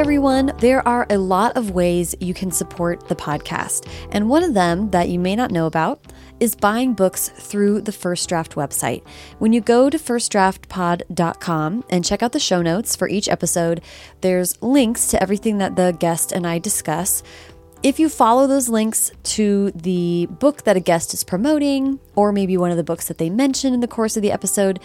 everyone. There are a lot of ways you can support the podcast, and one of them that you may not know about is buying books through the First Draft website. When you go to firstdraftpod.com and check out the show notes for each episode, there's links to everything that the guest and I discuss. If you follow those links to the book that a guest is promoting, or maybe one of the books that they mention in the course of the episode,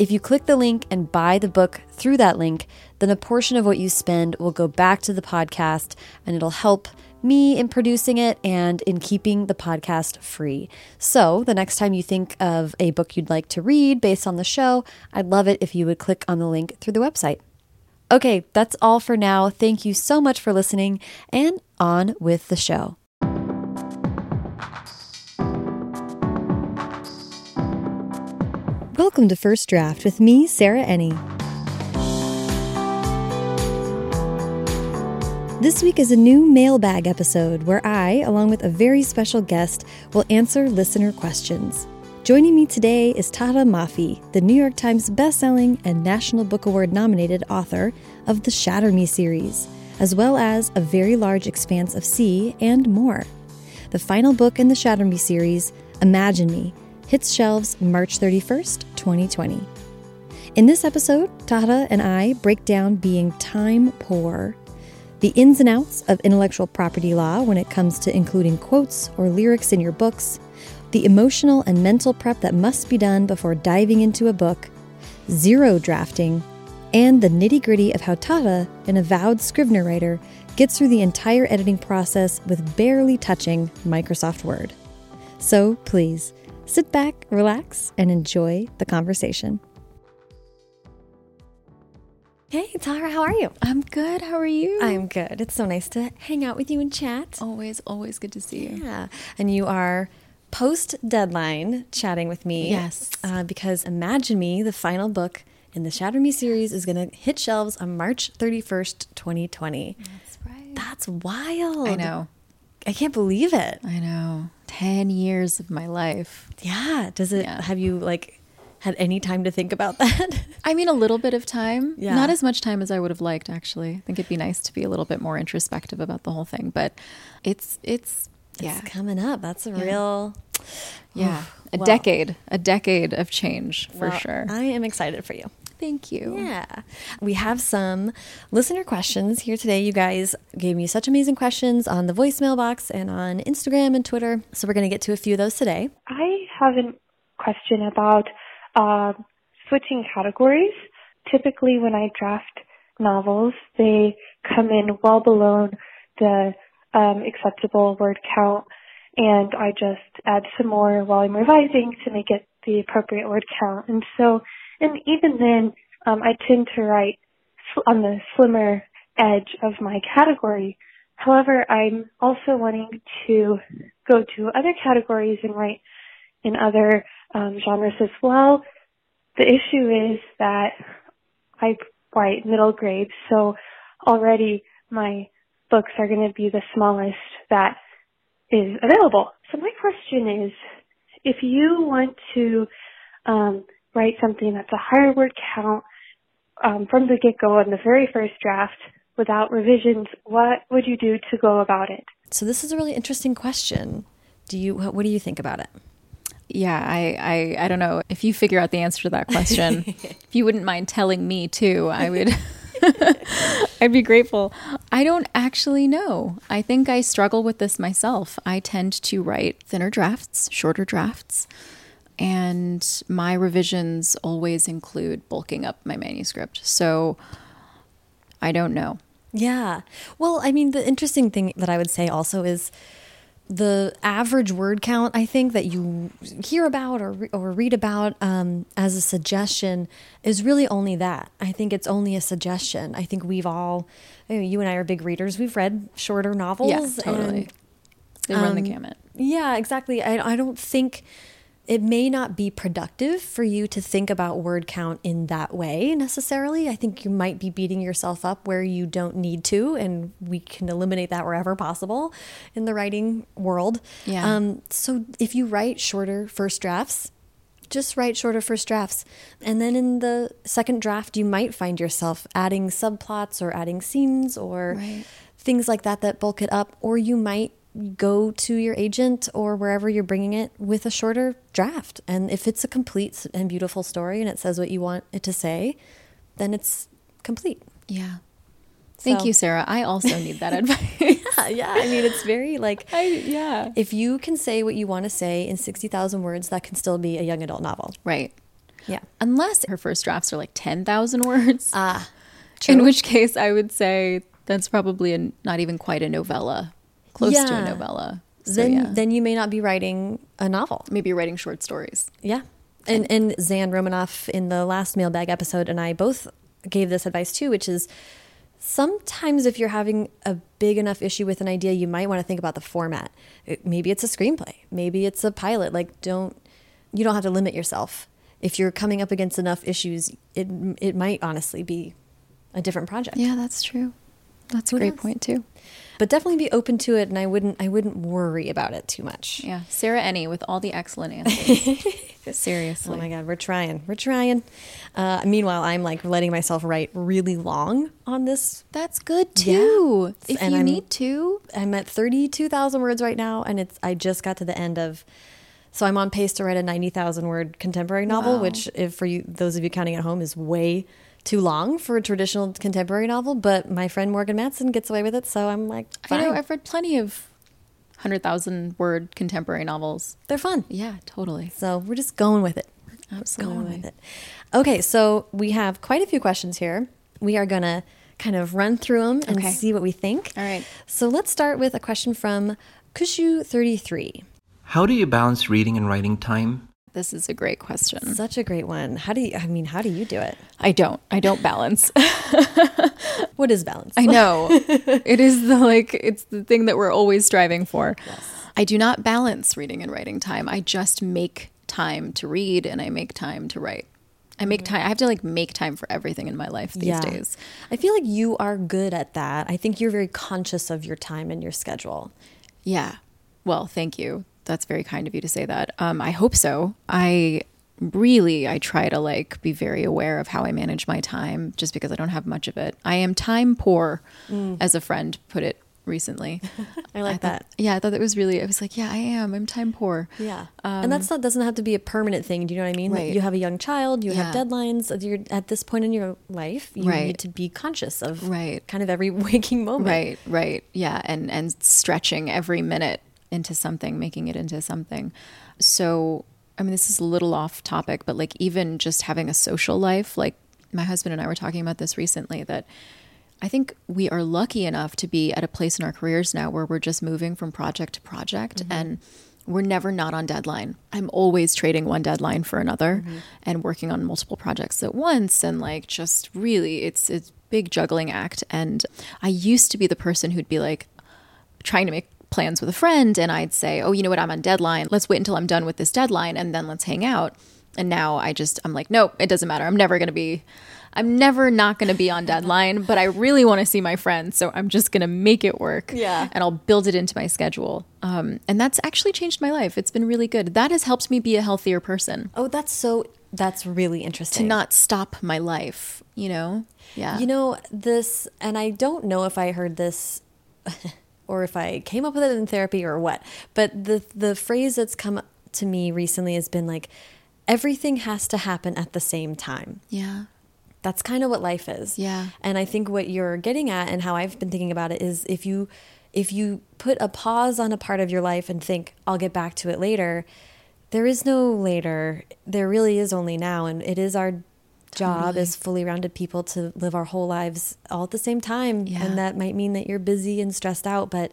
if you click the link and buy the book through that link, then a portion of what you spend will go back to the podcast and it'll help me in producing it and in keeping the podcast free. So, the next time you think of a book you'd like to read based on the show, I'd love it if you would click on the link through the website. Okay, that's all for now. Thank you so much for listening, and on with the show. Welcome to First Draft with me, Sarah Enni. This week is a new mailbag episode where I, along with a very special guest, will answer listener questions. Joining me today is Tahereh Mafi, the New York Times bestselling and National Book Award nominated author of the Shatter Me series, as well as A Very Large Expanse of Sea and more. The final book in the Shatter Me series, Imagine Me, hits shelves March 31st, 2020. In this episode, Tahereh and I break down being time poor, the ins and outs of intellectual property law when it comes to including quotes or lyrics in your books the emotional and mental prep that must be done before diving into a book, zero drafting, and the nitty gritty of how Tahereh, an avowed Scrivener writer, gets through the entire editing process with barely touching Microsoft Word. So please sit back, relax, and enjoy the conversation. Hey, Tara, how are you? I'm good. How are you? I'm good. It's so nice to hang out with you and chat. Always, always good to see you. Yeah. And you are post deadline chatting with me. Yes. Uh, because Imagine Me, the final book in the Shatter Me series, is going to hit shelves on March 31st, 2020. That's right. That's wild. I know. I can't believe it. I know. 10 years of my life. Yeah. Does it, Yeah. have you like had any time to think about that? I mean, a little bit of time. Yeah. Not as much time as I would have liked, actually. I think it'd be nice to be a little bit more introspective about the whole thing. But it's, it's, yeah. It's coming up. That's a real. yeah. A Well- decade. A decade of change for Well, sure. I am excited for you. Thank you. Yeah. We have some listener questions here today. You guys gave me such amazing questions on the voicemail box and on Instagram and Twitter. So we're going to get to a few of those today. I have a question about uh, switching categories. Typically, when I draft novels, they come in well below the um, acceptable word count, and I just add some more while I'm revising to make it the appropriate word count. And so, and even then, um, I tend to write on the slimmer edge of my category. However, I'm also wanting to go to other categories and write in other um, genres as well. The issue is that I write middle grade, so already my books are going to be the smallest that is available. So my question is, if you want to um, write something that's a higher word count um, from the get-go in the very first draft without revisions, what would you do to go about it? So this is a really interesting question. Do you what what do you think about it? Yeah, I, I, I don't know if you figure out the answer to that question. if you wouldn't mind telling me too, I would. I'd be grateful. I don't actually know. I think I struggle with this myself. I tend to write thinner drafts, shorter drafts, and my revisions always include bulking up my manuscript. So I don't know. Yeah. Well, I mean, the interesting thing that I would say also is the average word count. I think that you hear about or re- or read about um, as a suggestion is really only that. I think it's only a suggestion. I think we've all, you, know, you and I are big readers. We've read shorter novels. Yeah, totally. and- They run the um, gamut. Yeah, exactly. I, I don't think it may not be productive for you to think about word count in that way necessarily. I think you might be beating yourself up where you don't need to, and we can eliminate that wherever possible in the writing world. Yeah. Um, so if you write shorter first drafts, just write shorter first drafts. And then in the second draft, you might find yourself adding subplots or adding scenes or Right. things like that that bulk it up. Or you might go to your agent or wherever you're bringing it with a shorter draft. And if it's a complete and beautiful story and it says what you want it to say, then it's complete. Yeah. Thank So- you, Sarah. I also need that advice. Yeah, yeah. I mean, it's very like I, yeah. if you can say what you want to say in 60,000 words, that can still be a young adult novel. Right. Yeah. Unless her first drafts are like 10,000 words. Ah, in which case I would say that's probably a, not even quite a novella, close to a novella. So, then yeah. then you may not be writing a novel. maybe you're writing short stories. Yeah. And and Zan Romanoff in the last mailbag episode and I both gave this advice too, which is sometimes if you're having a big enough issue with an idea, you might want to think about the format. Maybe it's a screenplay, maybe it's a pilot. Like don't you don't have to limit yourself. If you're coming up against enough issues, it it might honestly be a different project. Yeah, that's true. That's a great knows? point too. But definitely be open to it and I wouldn't I wouldn't worry about it too much. Yeah, Sarah Enni with all the excellent answers. Seriously. Oh my God, we're trying. We're trying. Uh, meanwhile, I'm like letting myself write really long on this. That's good too. Yeah. If And you I'm- need to. I'm at 32,000 words right now, and it's I just got to the end of. So I'm on pace to write a 90,000 word contemporary novel, Wow. which, if for you those of you counting at home, is way too long for a traditional contemporary novel. But my friend Morgan Matson gets away with it, so I'm like, I know I've read plenty of 100,000 word contemporary novels. They're fun. Yeah, totally. So we're just going with it. Going Absolutely. with it. Okay, so we have quite a few questions here. We are going to kind of run through them and Okay. see what we think. All right. So let's start with a question from Kushu33. How do you balance reading and writing time? This is a great question. Such a great one. How do you, I mean, how do you do it? I don't. I don't balance. What is balance? I know. it is the like it's the thing that we're always striving for. I do not balance reading and writing time. I just make time to read and I make time to write. I make mm-hmm. time I have to like make time for everything in my life these days. I feel like you are good at that. I think you're very conscious of your time and your schedule. Yeah. Well, thank you. That's very kind of you to say that. Um, I hope so. I really I try to like be very aware of how I manage my time just because I don't have much of it. I am time poor, as a friend put it recently. Mm. I like thought- that. Yeah, I thought that was really I was like, yeah, I am. I'm time poor. Yeah. and that's not doesn't have to be a permanent thing. Do you know what I mean? Like, Um, Right. You have a young child, you have deadlines. You're at this point in your life, you Right. need to be conscious of Right. kind of every waking moment. Right, right. Yeah, and and stretching every minute into something, making it into something. So, I mean, this is a little off topic, but like even just having a social life, like my husband and I were talking about this recently that I think we are lucky enough to be at a place in our careers now where we're just moving from project to project mm-hmm. and we're never not on deadline. I'm always trading one deadline for another mm-hmm. and working on multiple projects at once and like just really it's it's big juggling act and I used to be the person who'd be like trying to make plans with a friend and I'd say, "Oh, you know what? I'm on deadline. Let's wait until I'm done with this deadline and then let's hang out." And now I just I'm like, "Nope, it doesn't matter. I'm never going to be I'm never not going to be on deadline, but I really want to see my friends, so I'm just going to make it work. Yeah. And I'll build it into my schedule. Um, and that's actually changed my life. It's been really good. That has helped me be a healthier person Oh, that's so that's really interesting. to not stop my life, you know? Yeah. You know, this, and I don't know if I heard this or if I came up with it in therapy or what, but the, the phrase that's come to me recently has been like, everything has to happen at the same time. yeah. That's kind of what life is. Yeah. And I think what you're getting at and how I've been thinking about it is if you if you put a pause on a part of your life and think I'll get back to it later, there is no later. There really is only now and it is our job Totally. as fully rounded people to live our whole lives all at the same time Yeah. and that might mean that you're busy and stressed out but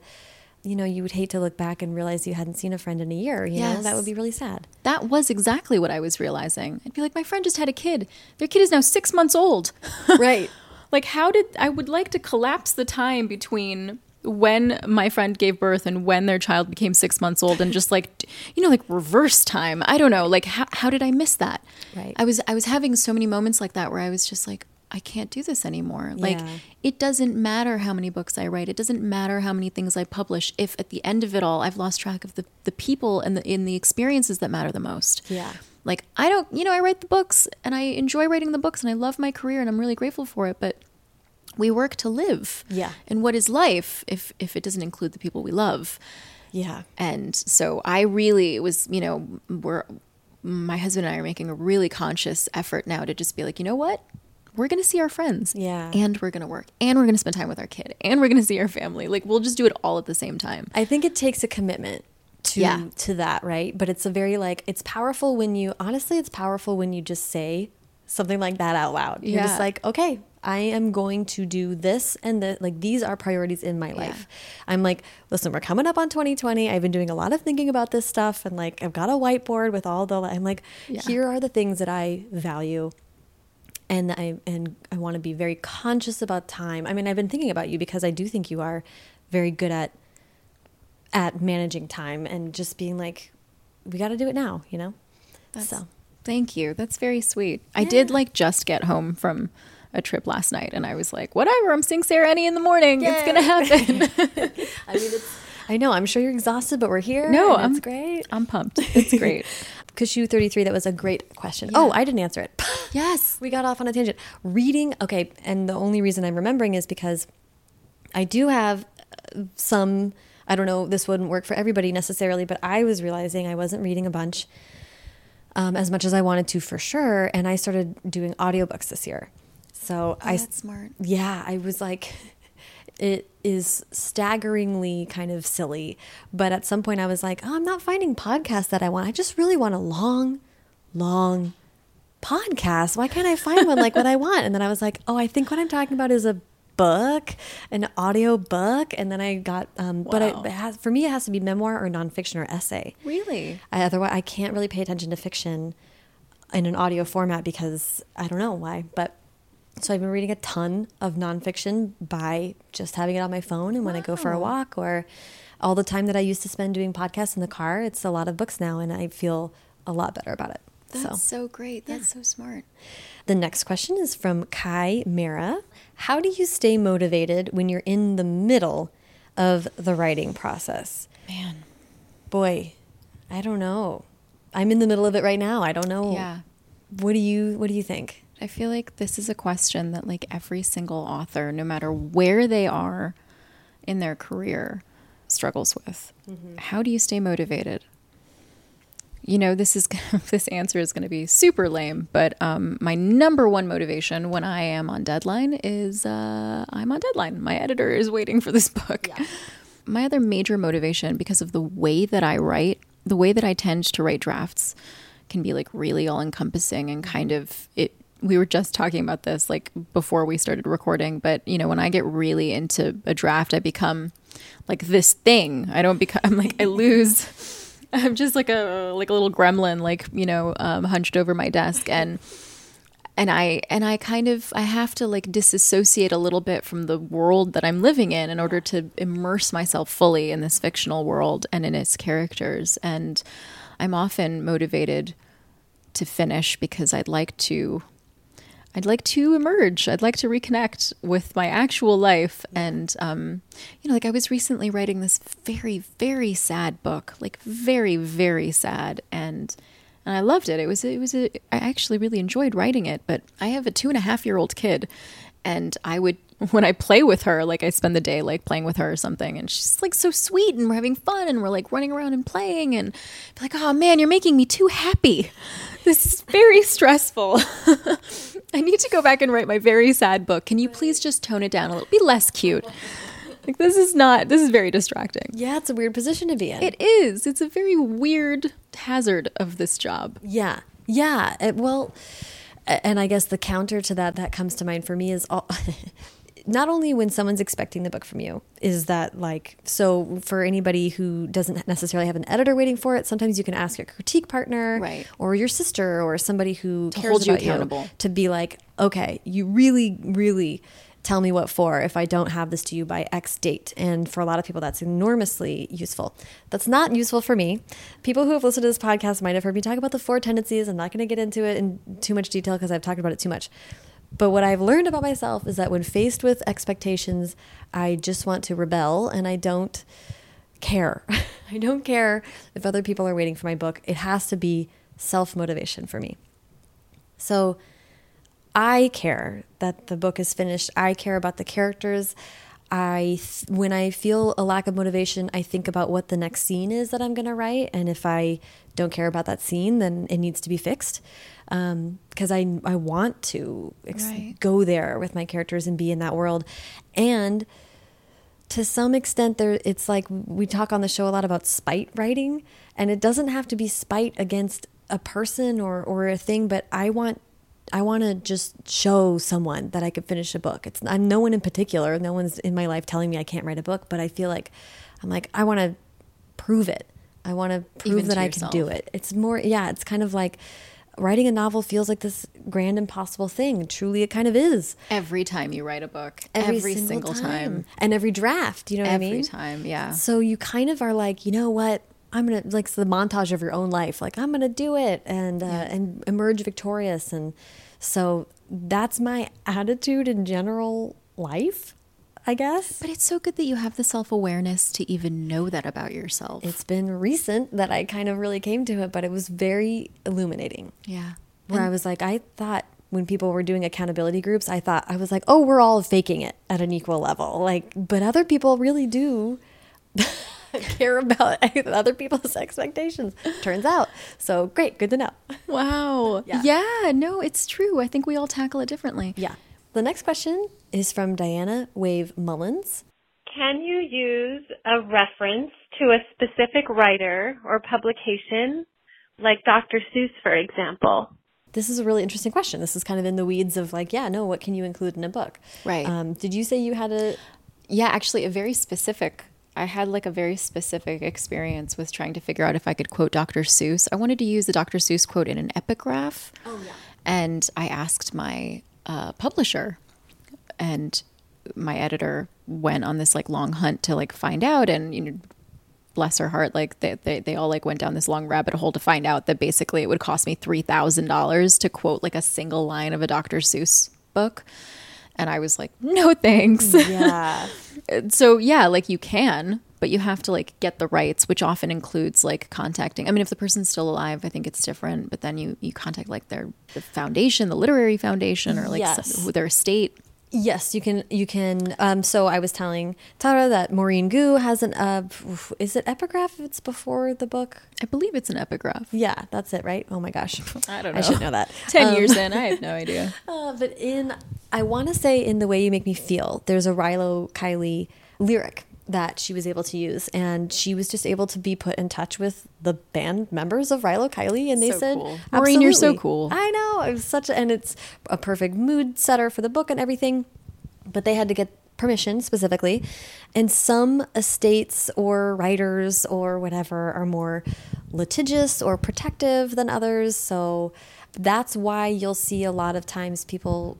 you know you would hate to look back and realize you hadn't seen a friend in a year you know that would be really sad That was exactly what I was realizing. I'd be like, my friend just had a kid. Their kid is now six months old. right like, how did I would like to collapse the time between when my friend gave birth and when their child became six months old and just like you know like reverse time i don't know like how, how did i miss that Right. i was i was having so many moments like that where i was just like i can't do this anymore like Yeah. it doesn't matter how many books i write it doesn't matter how many things i publish if at the end of it all i've lost track of the, the people and the in the experiences that matter the most Yeah. Like, I don't, you know, I write the books and I enjoy writing the books and I love my career and I'm really grateful for it, but we work to live. Yeah. And what is life if if it doesn't include the people we love? Yeah. And so I really was, you know, we're my husband and I are making a really conscious effort now to just be like, you know what? We're going to see our friends. Yeah. And we're going to work. And we're going to spend time with our kid. And we're going to see our family. Like we'll just do it all at the same time. I think it takes a commitment to Yeah. to that, right? But it's a very like it's powerful when you honestly it's powerful when you just say something like that out loud. You're just like, "Okay, I am going to do this and the like these are priorities in my life." I'm like, "Listen, we're coming up on 2020. I've been doing a lot of thinking about this stuff and like I've got a whiteboard with all the I'm like, Yeah. here are the things that I value and I and I want to be very conscious about time. I mean, I've been thinking about you because I do think you are very good at at managing time and just being like, we got to do it now, you know. so Thank you. That's very sweet. I did like just get home from a trip last night and I was like, whatever, I'm seeing Sarah Enni in the morning. It's going to happen. I mean, it's. I know. I'm sure you're exhausted, but we're here. No, I'm it's great. I'm pumped. It's great. Kashu 33. That was a great question. Oh, I didn't answer it. yes. we got off on a tangent. Reading, okay, and the only reason I'm remembering is because I do have uh, some. I don't know. This wouldn't work for everybody necessarily, but I was realizing I wasn't reading a bunch um, as much as I wanted to for sure, and I started doing audiobooks this year. So I Oh, that's smart. yeah, I was like, it is staggeringly kind of silly. But at some point, I was like, oh, I'm not finding podcasts that I want. I just really want a long, long podcast. Why can't I find one like what I want? And then I was like, oh, I think what I'm talking about is a book, an audio book. And then I got, um, but Wow. it, it has, for me, it has to be memoir or nonfiction or essay. Really? I, otherwise, I can't really pay attention to fiction in an audio format because I don't know why. But so I've been reading a ton of nonfiction by just having it on my phone, and when I go for a walk or all the time that I used to spend doing podcasts in the car, it's a lot of books now, and I feel a lot better about it. That's so so, great. That's so smart. the next question is from Kai Mara. How do you stay motivated when you're in the middle of the writing process? Man. Boy, I don't know. I'm in the middle of it right now. I don't know. Yeah. What do you What do you think? I feel like this is a question that like every single author, no matter where they are in their career, struggles with. How do you stay motivated? You know, this is this answer is going to be super lame, but um, my number one motivation when I am on deadline is uh, I'm on deadline. My editor is waiting for this book. My other major motivation, because of the way that I write, the way that I tend to write drafts, can be like really all encompassing and kind of it. We were just talking about this like before we started recording, but you know, when I get really into a draft, I become like this thing. I don't become I'm like I lose. I'm just like a like a little gremlin, like you know, um, hunched over my desk, and and I and I kind of I have to like disassociate a little bit from the world that I'm living in in order to immerse myself fully in this fictional world and in its characters. And I'm often motivated to finish because I'd like to I'd like to emerge. I'd like to reconnect with my actual life. And, um, you know, like I was recently writing this very, very sad book, like very, very sad. And, and I loved it. It was, it was, a, I actually really enjoyed writing it, but I have a two and a half year old kid and I would, when I play with her, like I spend the day like playing with her or something, and she's like so sweet, and we're having fun, and we're like running around and playing, and be like, oh man, you're making me too happy. This is very stressful. I need to go back and write my very sad book. Can you please just tone it down a little? Be less cute. Like this is not. This is very distracting. Yeah, it's a weird position to be in. It is. It's a very weird hazard of this job. Yeah. Yeah. It, well, and I guess the counter to that that comes to mind for me is all, not only when someone's expecting the book from you, is that like, so for anybody who doesn't necessarily have an editor waiting for it, sometimes you can ask a critique partner Right. or your sister or somebody who cares hold you accountable. to be like, okay, you really, really tell me what for if I don't have this to you by X date. And for a lot of people, that's enormously useful. That's not useful for me. People who have listened to this podcast might have heard me talk about the four tendencies. I'm not going to get into it in too much detail because I've talked about it too much. But what I've learned about myself is that when faced with expectations, I just want to rebel and I don't care. I don't care if other people are waiting for my book. It has to be self motivation for me. So I care that the book is finished. I care about the characters. I when I feel a lack of motivation, I think about what the next scene is that I'm going to write, and if I don't care about that scene, then it needs to be fixed. Because um, I I want to right. go there with my characters and be in that world, and to some extent, there it's like we talk on the show a lot about spite writing, and it doesn't have to be spite against a person or or a thing, but I want I want to just show someone that I could finish a book. It's I'm no one in particular. No one's in my life telling me I can't write a book, but I feel like I'm like I want to prove it. I want to prove Even that I can do it. It's more yeah, it's kind of like writing a novel feels like this grand impossible thing. Truly it kind of is. Every time you write a book, every, every single, single time. time. And every draft, you know every what I mean? Every time, yeah. So you kind of are like, you know what? I'm gonna like the montage of your own life. Like I'm gonna do it and uh, yeah. and emerge victorious. And so that's my attitude in general life. I guess. But it's so good that you have the self awareness to even know that about yourself. It's been recent that I kind of really came to it, but it was very illuminating. Yeah. Where and I was like, I thought when people were doing accountability groups, I thought, I was like, oh, we're all faking it at an equal level. Like, but other people really do. care about other people's expectations. Turns out. So great, good to know. Wow. yeah. yeah, no, it's true. I think we all tackle it differently. Yeah. The next question is from Diana Wave Mullins. Can you use a reference to a specific writer or publication, like Dr. Seuss, for example? This is a really interesting question. This is kind of in the weeds of like, yeah, no, what can you include in a book? Right. Um, did you say you had a? Yeah, actually, a very specific I had like a very specific experience with trying to figure out if I could quote Dr. Seuss. I wanted to use the Dr. Seuss quote in an epigraph. Oh, yeah. And I asked my uh, publisher, and my editor went on this like long hunt to like find out. And, you know, bless her heart, like they, they, they all like went down this long rabbit hole to find out that basically it would cost me $3,000 to quote like a single line of a Dr. Seuss book. And I was like, no thanks. Yeah. so yeah, like you can, but you have to like get the rights, which often includes like contacting. I mean, if the person's still alive, I think it's different. But then you you contact like their the foundation, the literary foundation, or like yes. their estate. Yes, you can. You can. Um, so I was telling Tara that Maurene Goo has an. Uh, is it epigraph? If it's before the book. I believe it's an epigraph. Yeah, that's it, right? Oh my gosh, I don't know. I should know that. Ten um, years in, I have no idea. Uh, but in, I want to say in the way you make me feel, there's a Rilo Kiley lyric that she was able to use. And she was just able to be put in touch with the band members of Rilo Kiley and they so said cool. Maurene you're so cool. I know. It was such a, and it's a perfect mood setter for the book and everything but they had to get permission specifically. And some estates or writers or whatever are more litigious or protective than others. So that's why you'll see a lot of times people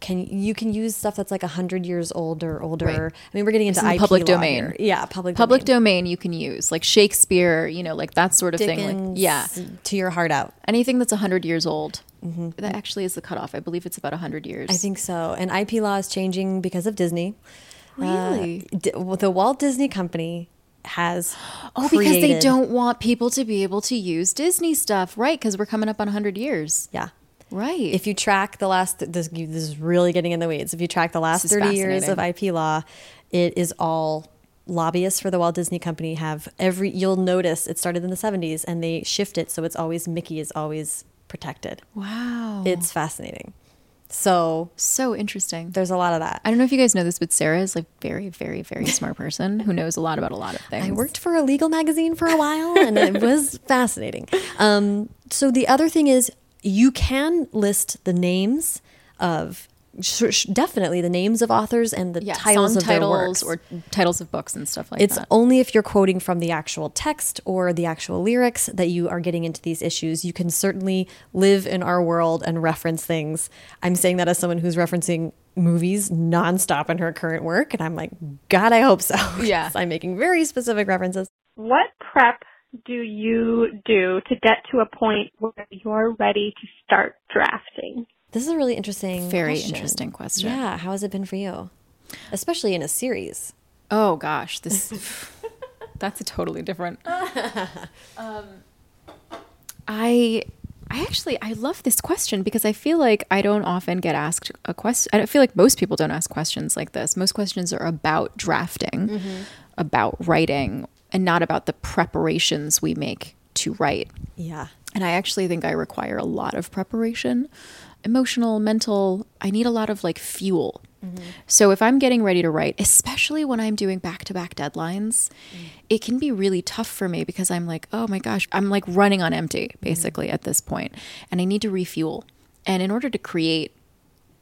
can you can use stuff that's like a hundred years old or older. Right. I mean, we're getting into in public domain. Here. Yeah, public public domain. domain. you can use like Shakespeare, you know, like that sort of Dickens, thing. Like yeah, to your heart out. Anything that's a hundred years old. Mm-hmm. That actually is the cutoff. I believe it's about a hundred years. I think so. And IP law is changing because of Disney. Really, uh, the Walt Disney Company has oh because they don't want people to be able to use Disney stuff, right? Because we're coming up on hundred years. Yeah. Right. If you track the last, this, this is really getting in the weeds. If you track the last 30 years of IP law, it is all lobbyists for the Walt Disney Company have every, you'll notice it started in the 70s and they shift it so it's always, Mickey is always protected. Wow. It's fascinating. So so interesting. There's a lot of that. I don't know if you guys know this, but Sarah is like very, very, very smart person who knows a lot about a lot of things. I worked for a legal magazine for a while, and it was fascinating. Um, so the other thing is, you can list the names of definitely the names of authors and the yeah, titles of titles their works. or titles of books and stuff like it's that. It's only if you're quoting from the actual text or the actual lyrics that you are getting into these issues. You can certainly live in our world and reference things. I'm saying that as someone who's referencing movies nonstop in her current work, and I'm like, God, I hope so. Yeah, I'm making very specific references. What prep do you do to get to a point where you're ready to start drafting? This is a really interesting, very question. interesting question. Yeah, how has it been for you, especially in a series? Oh gosh, this that's a totally different. um, I I actually I love this question because I feel like I don't often get asked a question. I don't feel like most people don't ask questions like this. Most questions are about drafting, about writing, and not about the preparations we make to write. Yeah. And I actually think I require a lot of preparation emotional, mental. I need a lot of like fuel. Mm-hmm. So if I'm getting ready to write, especially when I'm doing back to back deadlines, mm. it can be really tough for me because I'm like, oh my gosh, I'm like running on empty mm-hmm. basically at this point, and I need to refuel. And in order to create,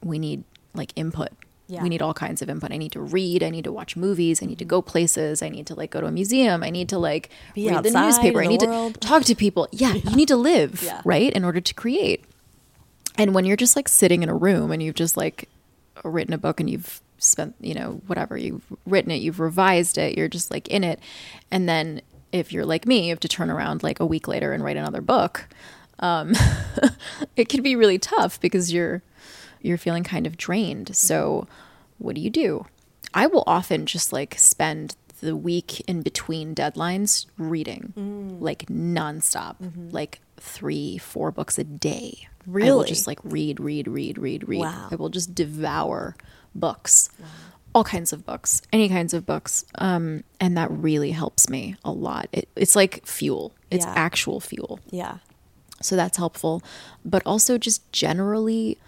we need like input. Yeah. We need all kinds of input. I need to read. I need to watch movies. I need to go places. I need to like go to a museum. I need to like Be read the newspaper. in I need the to talk to people. Yeah, you need to live, Yeah. right? In order to create. And when you're just like sitting in a room and you've just like written a book and you've spent, you know, whatever, you've written it, you've revised it, you're just like in it. And then if you're like me, you have to turn around like a week later and write another book. Um, it can be really tough because you're you're feeling kind of drained. Mm-hmm. So what do you do? I will often just like spend the week in between deadlines reading mm. like nonstop, mm-hmm. like three, four books a day. Really? I will just like read, read, read, read, read. Wow. I will just devour books, all kinds of books, any kinds of books. Um, and that really helps me a lot. It, it's like fuel. It's Yeah. actual fuel. Yeah. So that's helpful. But also, just generally,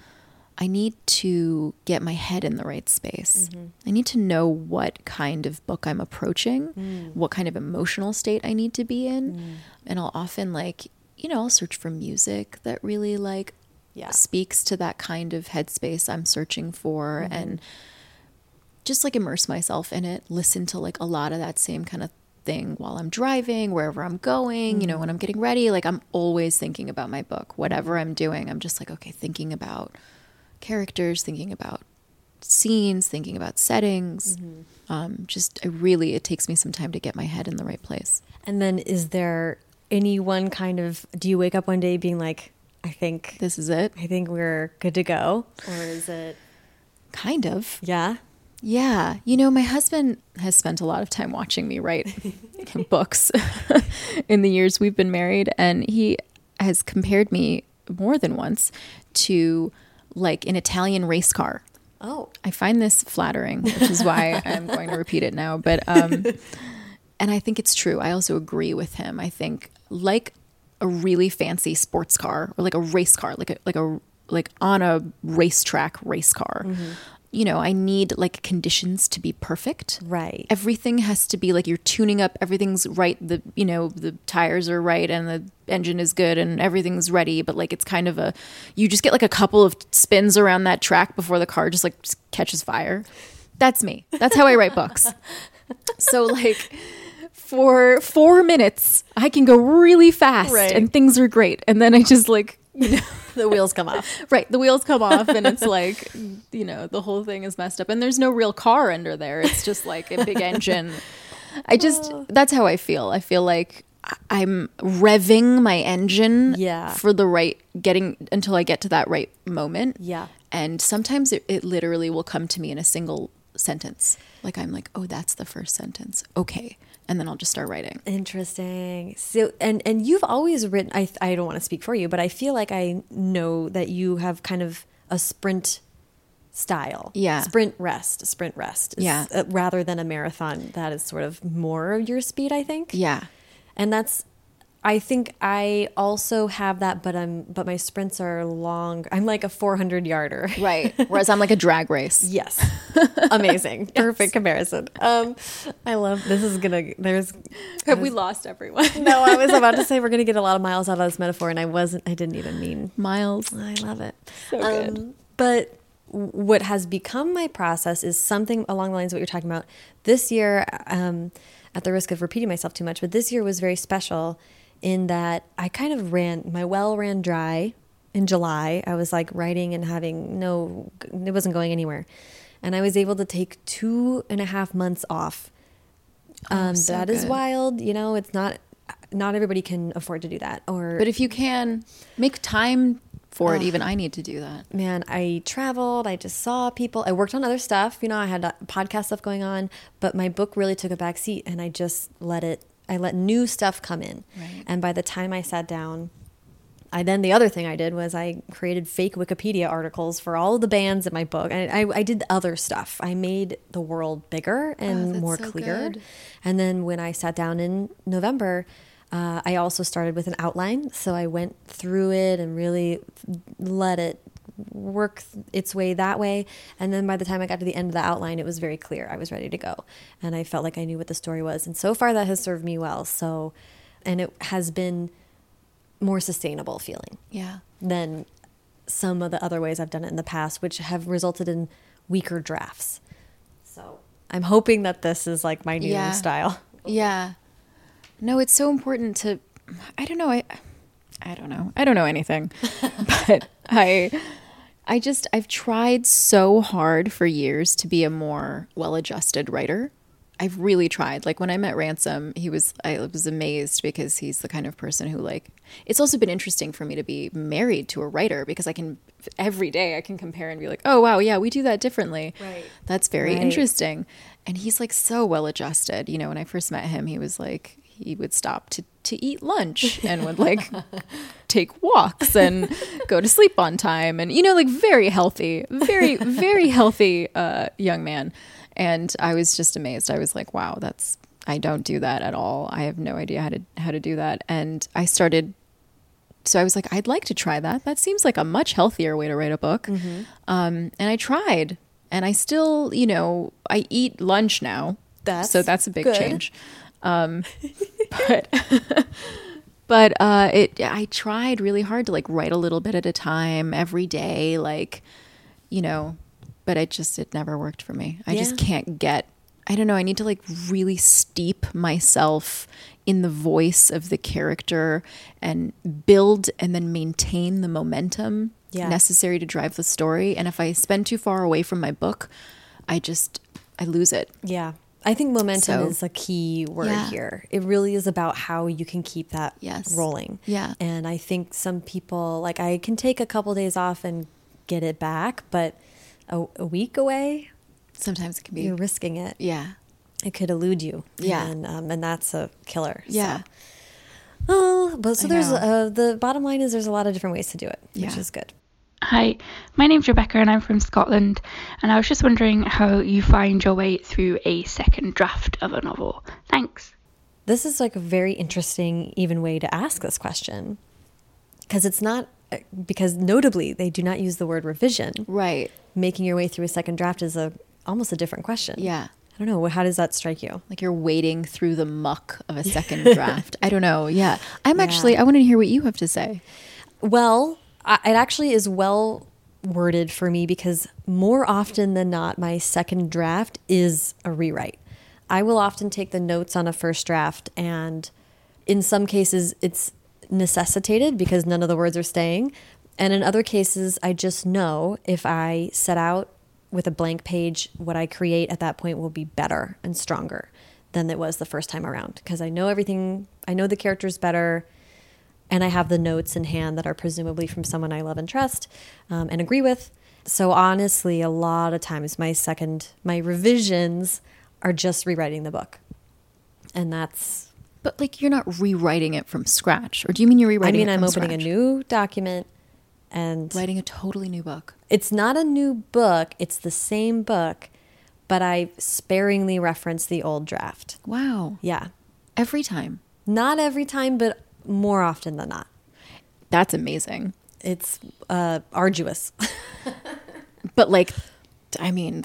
I need to get my head in the right space. Mm-hmm. I need to know what kind of book I'm approaching, mm. what kind of emotional state I need to be in. Mm. And I'll often, like, you know, I'll search for music that really, like, Yeah. speaks to that kind of headspace I'm searching for mm-hmm. and just like immerse myself in it, listen to like a lot of that same kind of thing while I'm driving, wherever I'm going, you know, when mm. I'm getting ready. Like I'm always thinking about my book, whatever mm-hmm. I'm doing. I'm just like, okay, thinking about characters, thinking about scenes, thinking about settings. Um, just, I really, it takes me some time to get my head in the right place. And then is there any one kind of do you wake up one day being like, I think This is it. I think we're good to go? Or is it Kind of. Yeah. Yeah. You know, my husband has spent a lot of time watching me write books in the years we've been married. And he has compared me more than once to like an Italian race car. Oh. I find this flattering, which is why I'm going to repeat it now. But, um, and I think it's true. I also agree with him. I think like a really fancy sports car or like a race car, like a, like a, like on a racetrack race car, you know, I need like conditions to be perfect. Right. Everything has to be like you're tuning up, everything's right. The, you know, the tires are right and the engine is good and everything's ready. But like it's kind of a, you just get like a couple of spins around that track before the car just like just catches fire. That's me. That's how I write books. So like for four minutes, I can go really fast Right. and things are great. And then I just like, you know, the wheels come off. right, the wheels come off and it's like, you know, the whole thing is messed up. And there's no real car under there. It's just like a big engine. I just, that's how I feel. I feel like I'm revving my engine Yeah. for the right, getting until I get to that right moment. Yeah. And sometimes it, it literally will come to me in a single sentence. Like I'm like, oh, that's the first sentence. Okay. And then I'll just start writing. Interesting. So, and and you've always written. I I don't want to speak for you, but I feel like I know that you have kind of a sprint style. Yeah. Sprint rest. Sprint rest. is- Yeah. uh, rather than a marathon, that is sort of more your speed. I think. Yeah. And that's. I think I also have that, but I'm but my sprints are long. I'm like a 400 yarder. Right. Whereas I'm like a drag race. Yes. Amazing. Perfect comparison. Um, I love this is gonna there's Have we lost everyone? no, I was about to say we're gonna get a lot of miles out of this metaphor, and I wasn't. I didn't even mean. Miles. I love it. So good. Um, but what has become my process is something along the lines of what you're talking about. This year, um, at the risk of repeating myself too much, but this year was very special in that I kind of ran my well ran dry in July. I was like writing and having no, it wasn't going anywhere, and I was able to take two and a half months off um, Oh, so that is good. wild. You know, it's not not everybody can afford to do that. Or But if you can make time for it, even I need to do that. man, I traveled. I just saw people. I worked on other stuff. You know, I had podcast stuff going on, but my book really took a back seat, and I just let it. I let new stuff come in, Right. and by the time I sat down I then the other thing I did was I created fake Wikipedia articles for all the bands in my book. And I, I did other stuff. I made the world bigger and Oh, more so clear. good. And then when I sat down in November, uh, I also started with an outline. So I went through it and really let it work its way that way. And then by the time I got to the end of the outline, it was very clear. I was ready to go. And I felt like I knew what the story was. And so far, that has served me well. So, and it has been more sustainable feeling Yeah. than some of the other ways I've done it in the past, which have resulted in weaker drafts. So I'm hoping that this is like my new Yeah. style. Yeah. No, it's so important to I don't know, I I don't know. I don't know anything. but I I just I've tried so hard for years to be a more well-adjusted writer. I've really tried. Like when I met Ransom, he was I was amazed because he's the kind of person who like it's also been interesting for me to be married to a writer because I can every day I can compare and be like, "Oh wow, yeah, we do that differently." Right. That's very Right. interesting. And he's like so well adjusted. You know, when I first met him, he was like he would stop to to eat lunch and would like take walks and go to sleep on time and you know like very healthy, very very healthy uh young man. And I was just amazed. I was like, wow, that's I don't do that at all. I have no idea how to how to do that. And I started so I was like, I'd like to try that. That seems like a much healthier way to write a book. Um, and I tried, and I still, you know, I eat lunch now. That's so that's a big good. change. Um, but but uh, it I tried really hard to like write a little bit at a time every day, like you know, but it just it never worked for me. I just can't get. I don't know. I need to like really steep myself in the voice of the character and build and then maintain the momentum Yeah. necessary to drive the story. And if I spend too far away from my book, I just I lose it. Yeah. I think momentum So- is a key word Yeah. here. It really is about how you can keep that Yes. rolling. Yeah. And I think some people, like, I can take a couple days off and get it back, but a, a week away, Sometimes it can be you're risking it. yeah. It could elude you. Yeah. And, um, and that's a killer. So- Yeah. Oh, but so I there's uh, the bottom line is there's a lot of different ways to do it, which is good. Hi, my name's Rebecca and I'm from Scotland. And I was just wondering how you find your way through a second draft of a novel. Thanks. This is like a very interesting, even way to ask this question because it's not, uh, because notably, they do not use the word revision. Right. Making your way through a second draft is a almost a different question. Yeah. I don't know. How does that strike you? Like you're wading through the muck of a second draft. I don't know. Yeah. I'm actually, I want to hear what you have to say. Well, I, it actually is well worded for me because more often than not, my second draft is a rewrite. I will often take the notes on a first draft, and in some cases, it's necessitated because none of the words are staying. And in other cases, I just know if I set out with a blank page, what I create at that point will be better and stronger than it was the first time around because I know everything, I know the characters better and I have the notes in hand that are presumably from someone I love and trust um, and agree with. So honestly, a lot of times my second, my revisions are just rewriting the book, and that's. But like you're not rewriting it from scratch. Or do you mean you're rewriting I mean, I'm opening scratch? a new document, and writing a totally new book. it's not a new book. It's the same book, but I sparingly reference the old draft. Wow. Yeah, Every time. not every time, but more often than not. That's amazing. It's uh, arduous. But like I mean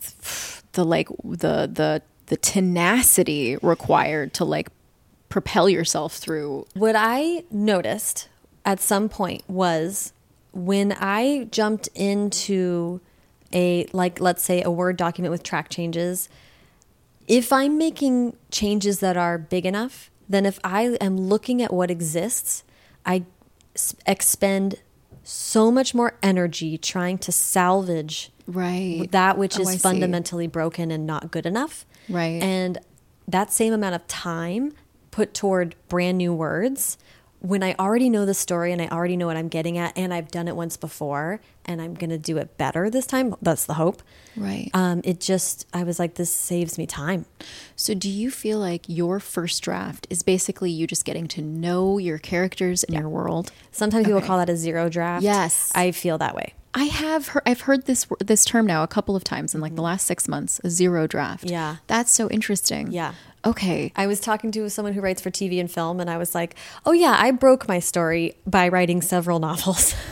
the like the the the tenacity required to like propel yourself through What I noticed at some point was when I jumped into a, like, let's say a Word document with track changes, if I'm making changes that are big enough, then if I am looking at what exists, I s- expend so much more energy trying to salvage Right. that which Oh, is I see. fundamentally broken and not good enough. Right. And that same amount of time put toward brand new words when I already know the story and I already know what I'm getting at, and I've done it once before, and I'm gonna do it better this time. That's the hope. Right. Um, it just, I was like, this saves me time. So, do you feel like your first draft is basically you just getting to know your characters and your world? Sometimes people call that a zero draft. Yes. I feel that way. I have heard, I've heard this this term now a couple of times in like the last six months. A zero draft. Yeah. that's so interesting. Yeah. Okay. I was talking to someone who writes for TV and film, and I was like, "Oh yeah, I broke my story by writing several novels.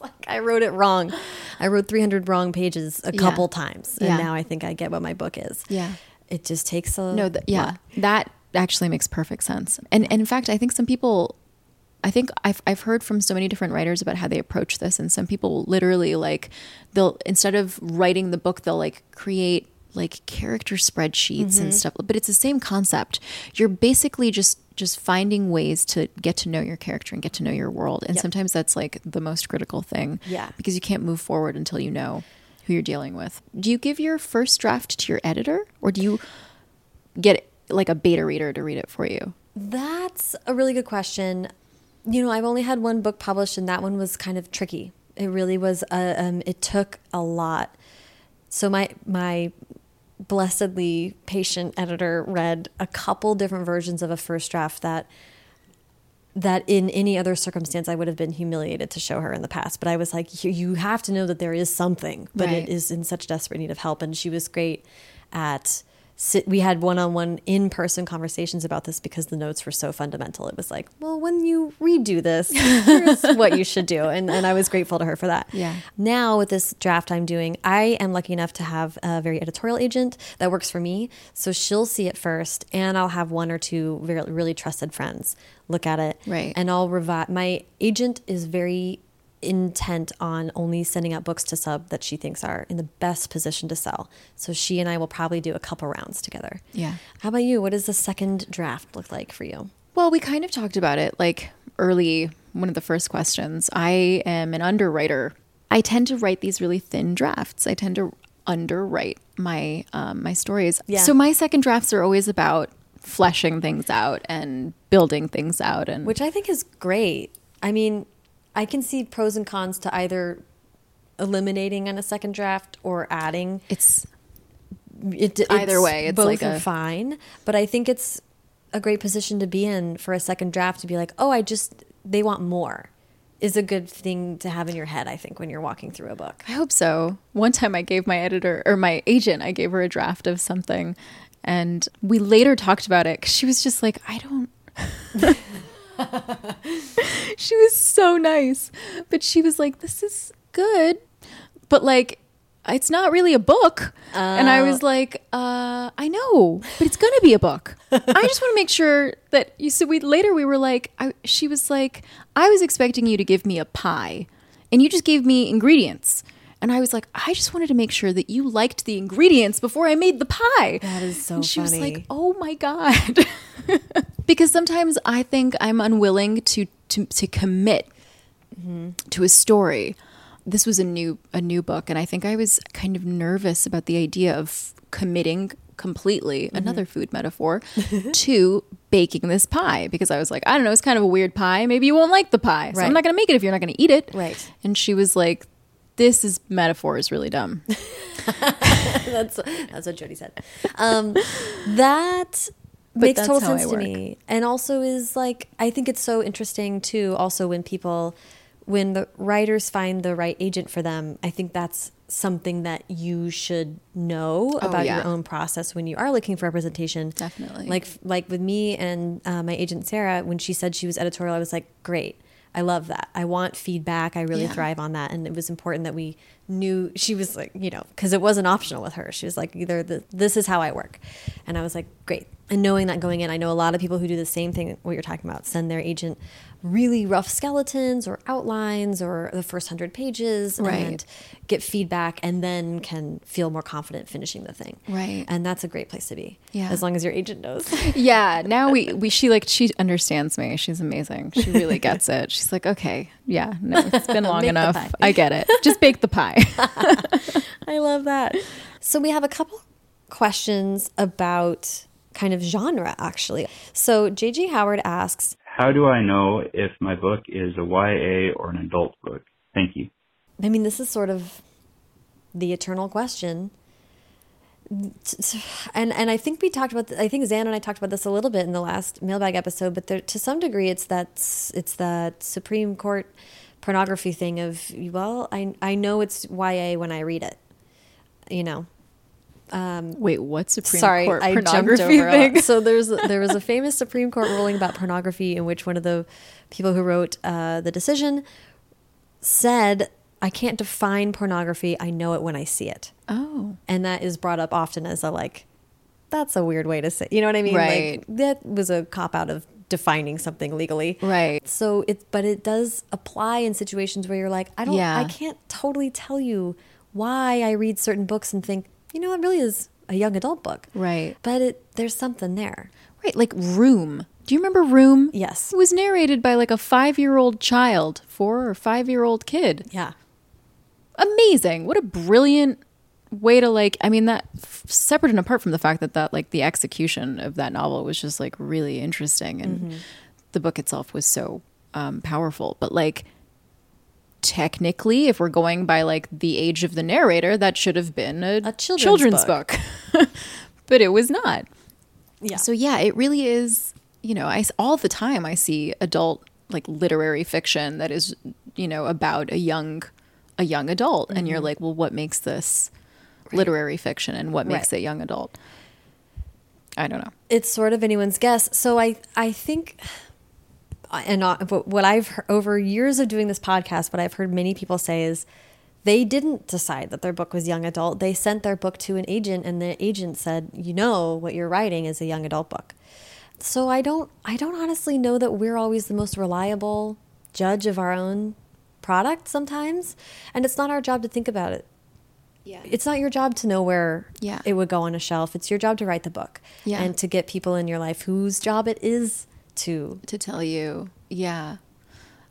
Like I wrote it wrong. I wrote 300 wrong pages a Yeah. couple times, and Yeah. now I think I get what my book is. Yeah. it just takes a No, th- yeah, lot. that actually makes perfect sense. And, and in fact, I think some people, I think I've I've heard from so many different writers about how they approach this, and some people literally like they'll instead of writing the book, they'll like create like character spreadsheets and stuff. But it's the same concept. You're basically just just finding ways to get to know your character and get to know your world, and sometimes that's like the most critical thing. Yeah. because you can't move forward until you know who you're dealing with. Do you give your first draft to your editor, or do you get like a beta reader to read it for you? That's a really good question. You know, I've only had one book published, and that one was kind of tricky. It really was. Uh, um, it took a lot. So my my blessedly patient editor read a couple different versions of a first draft that that in any other circumstance I would have been humiliated to show her in the past. But I was like, you, you have to know that there is something, but Right. it is in such desperate need of help. And she was great at. Sit, we had one-on-one in-person conversations about this because the notes were so fundamental. It was like, well, when you redo this, here's what you should do, and and I was grateful to her for that. Yeah. Now with this draft I'm doing, I am lucky enough to have a very editorial agent that works for me. So she'll see it first, and I'll have one or two very really trusted friends look at it. Right. And I'll revise. My agent is very intent on only sending out books to sub that she thinks are in the best position to sell. So she and I will probably do a couple rounds together. Yeah. How about you? What does the second draft look like for you? Well, we kind of talked about it like early, one of the first questions. I am an underwriter. I tend to write these really thin drafts. I tend to underwrite my um, my stories. Yeah. So my second drafts are always about fleshing things out and building things out and which I think is great. I mean, I can see pros and cons to either eliminating on a second draft or adding. it's It, Either way, it's both like are a- fine. But I think it's a great position to be in for a second draft to be like, oh, I just they want more. Is a good thing to have in your head. I think when you're walking through a book. I hope so. One time I gave my editor or my agent, I gave her a draft of something and we later talked about it cuz she was just like, I don't She was so nice. But she was like, this is good, but like it's not really a book. and I was like, uh, I know, but it's gonna be a book. I just want to make sure that you. So we later we were like, I, she was like, I was expecting you to give me a pie, and you just gave me ingredients. And I was like, I just wanted to make sure that you liked the ingredients before I made the pie. That is so and she was funny. like, Oh my god, because sometimes I think I'm unwilling to to to commit to a story. This was a new a new book, and I think I was kind of nervous about the idea of committing completely Mm-hmm. another food metaphor to baking this pie because I was like, I don't know, it's kind of a weird pie. Maybe you won't like the pie, so Right. I'm not going to make it if you're not going to eat it. Right. And she was like, "This is metaphor is really dumb." that's that's what Jody said. Um, that makes total sense to me, and also is like I think it's so interesting too. Also, when people, when the writers find the right agent for them, I think that's something that you should know about Oh, yeah. your own process when you are looking for representation. Definitely. like like with me and uh, my agent Sarah, when she said she was editorial, I was like, great. I love that. I want feedback. I really Yeah. thrive on that. And it was important that we knew she was like, you know, because it wasn't optional with her. She was like, either the, this is how I work. And I was like, great. And knowing that going in, I know a lot of people who do the same thing, what you're talking about, send their agent really rough skeletons or outlines or the first hundred pages Right. and get feedback and then can feel more confident finishing the thing. Right. And that's a great place to be. Yeah. As long as your agent knows. yeah now we we she like she understands me she's amazing she really gets it she's like okay yeah no it's been long enough i get it just bake the pie I love that. So we have a couple questions about kind of genre, actually. So JJ Howard asks, how do I know if my book is a YA or an adult book? Thank you. I mean, this is sort of the eternal question. And and I think we talked about I think Zan and I talked about this a little bit in the last mailbag episode, but there, to some degree it's that it's that Supreme Court pornography thing of well, I I know it's YA when I read it. You know, um, Wait, what Supreme sorry, Court I pornography thing? so there's there was a famous Supreme Court ruling about pornography in which one of the people who wrote uh, the decision said, "I can't define pornography. I know it when I see it." Oh, and that is brought up often as a like, that's a weird way to say. You know what I mean? Right. Like, that was a cop out of defining something legally. Right. So it, but it does apply in situations where you're like, I don't, Yeah. I can't totally tell you why I read certain books and think, you know, it really is a young adult book. Right. But it, there's something there. right. Like Room. Do you remember Room? Yes. It was narrated by like a five-year-old child, four or five-year-old kid. Yeah. amazing. What a brilliant way to like. I mean, that separate and apart from the fact that that like the execution of that novel was just like really interesting, and the book itself was so um, powerful. But like technically, if we're going by like the age of the narrator, that should have been a, A children's book, but it was not. Yeah. So yeah, it really is. You know, I all the time I see adult like literary fiction that is you know about a young a young adult, and you're mm-hmm. like, well, what makes this literary fiction, and what makes Right. it young adult? I don't know. it's sort of anyone's guess. So I I think, and uh, not, what I've heard, over years of doing this podcast, what I've heard many people say is they didn't decide that their book was young adult. They sent their book to an agent, and the agent said, "You know, what you're writing is a young adult book." So I don't I don't honestly know that we're always the most reliable judge of our own product sometimes, and it's not our job to think about it. Yeah. It's not your job to know where Yeah. it would go on a shelf. It's your job to write the book Yeah. and to get people in your life whose job it is to. to tell you. Yeah.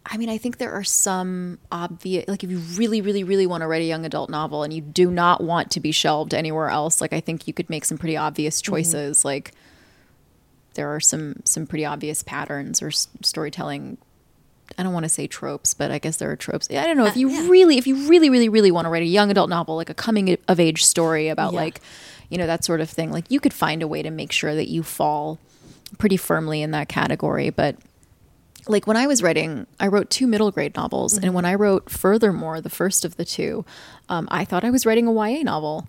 I mean, I think there are some obvious, like, if you really, really, really want to write a young adult novel and you do not want to be shelved anywhere else, like, I think you could make some pretty obvious mm-hmm. choices. Like, there are some some pretty obvious patterns or s- storytelling. I don't want to say tropes, but I guess there are tropes. I don't know if uh, you yeah. really, if you really, really, really want to write a young adult novel, like a coming of age story about Yeah. like, you know, that sort of thing. Like, you could find a way to make sure that you fall pretty firmly in that category, but like when I was writing, I wrote two middle grade novels, and when I wrote Furthermore, the first of the two, um, I thought I was writing a YA novel.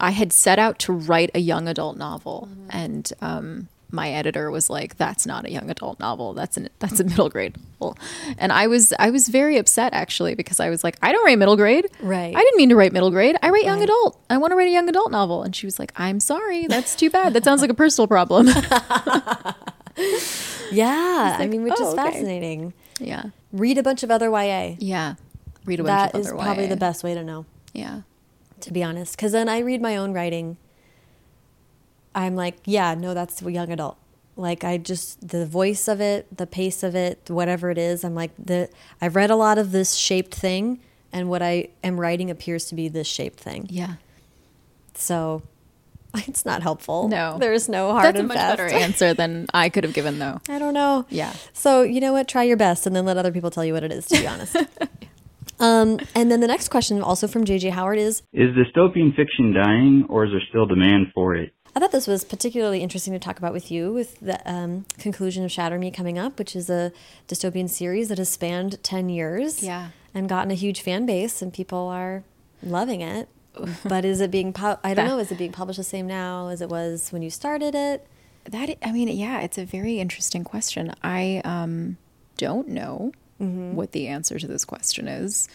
I had set out to write a young adult novel, and um, my editor was like, "That's not a young adult novel. That's an that's a middle grade novel." And I was I was very upset actually because I was like, "I don't write middle grade. Right. I didn't mean to write middle grade. I write young adult. I want to write a young adult novel." And she was like, "I'm sorry. That's too bad. That sounds like a personal problem." Yeah, I mean, which oh, is okay. fascinating. yeah. Read a bunch of other YA. Yeah. Read a bunch That of YA. That is probably the best way to know, Yeah. to be honest. Because then I read my own writing. I'm like, yeah, no, that's young adult. Like I just the voice of it, the pace of it, whatever it is. I'm like the I've read a lot of this shaped thing, and what I am writing appears to be this shaped thing. Yeah. So it's not helpful. No. there's no hard That's a much fast. better answer than I could have given, though. I don't know. Yeah. So you know what? Try your best, and then let other people tell you what it is. To be honest. um, and then the next question, also from JJ Howard, is Is dystopian fiction dying, or is there still demand for it? I thought this was particularly interesting to talk about with you, with the um, conclusion of Shatter Me coming up, which is a dystopian series that has spanned ten years. Yeah. And gotten a huge fan base, and people are loving it. but is it being? Pu- I don't know. Is it being published the same now as it was when you started it? That I mean, yeah, it's a very interesting question. I um, don't know Mm-hmm. what the answer to this question is,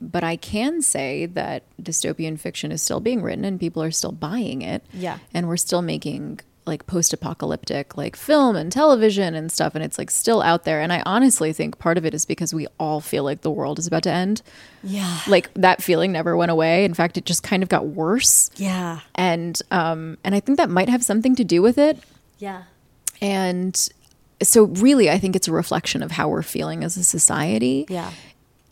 but I can say that dystopian fiction is still being written and people are still buying it. Yeah. and we're still making like post-apocalyptic like film and television and stuff and it's like still out there and i honestly think part of it is because we all feel like the world is about to end Yeah. like that feeling never went away in fact it just kind of got worse Yeah. and um and i think that might have something to do with it Yeah. and so really i think it's a reflection of how we're feeling as a society Yeah.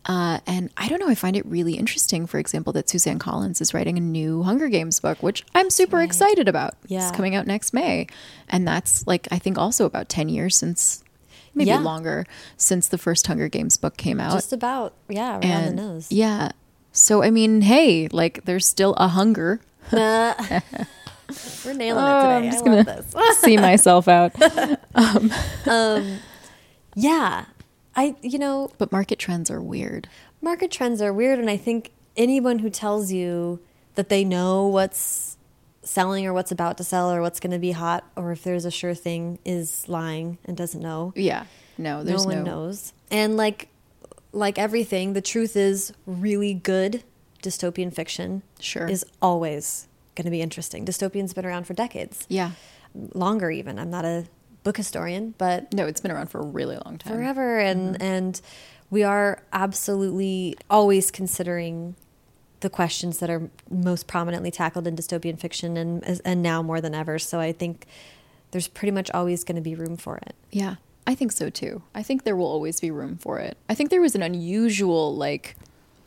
Uh, and I don't know. I find it really interesting, for example, that Suzanne Collins is writing a new Hunger Games book, which I'm super excited about. Yeah. It's coming out next May. And that's like, I think also about 10 years since maybe Yeah. longer since the first Hunger Games book came out. Just about, yeah, around and the nose. yeah. So I mean, hey, like there's still a hunger. Nah. We're nailing it Oh, today. I'm just I gonna love this. see myself out. yeah. I, you know, But market trends are weird. market trends are weird. And I think anyone who tells you that they know what's selling or what's about to sell or what's going to be hot or if there's a sure thing is lying and doesn't know. Yeah. No, there's no no, one knows. And like, like everything, the truth is really good dystopian fiction Sure. is always going to be interesting. Dystopian's been around for decades. Yeah. longer even. I'm not a book historian, but No, it's been around for a really long time. forever and and we are absolutely always considering the questions that are most prominently tackled in dystopian fiction and and now more than ever. So I think there's pretty much always going to be room for it. Yeah. I think so too. I think there will always be room for it. I think there was an unusual like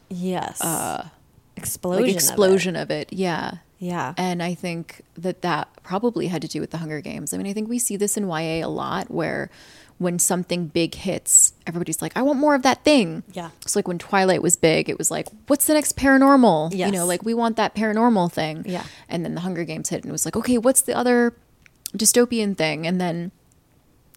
Yes. uh explosion. like of it. explosion of it. Yeah. Yeah. And I think that that probably had to do with the Hunger Games. I mean, I think we see this in YA a lot where when something big hits, everybody's like, I want more of that thing. Yeah. So, like when Twilight was big, it was like, what's the next paranormal? You know, like we want that paranormal thing. Yeah. And then the Hunger Games hit and it was like, okay, what's the other dystopian thing? And then,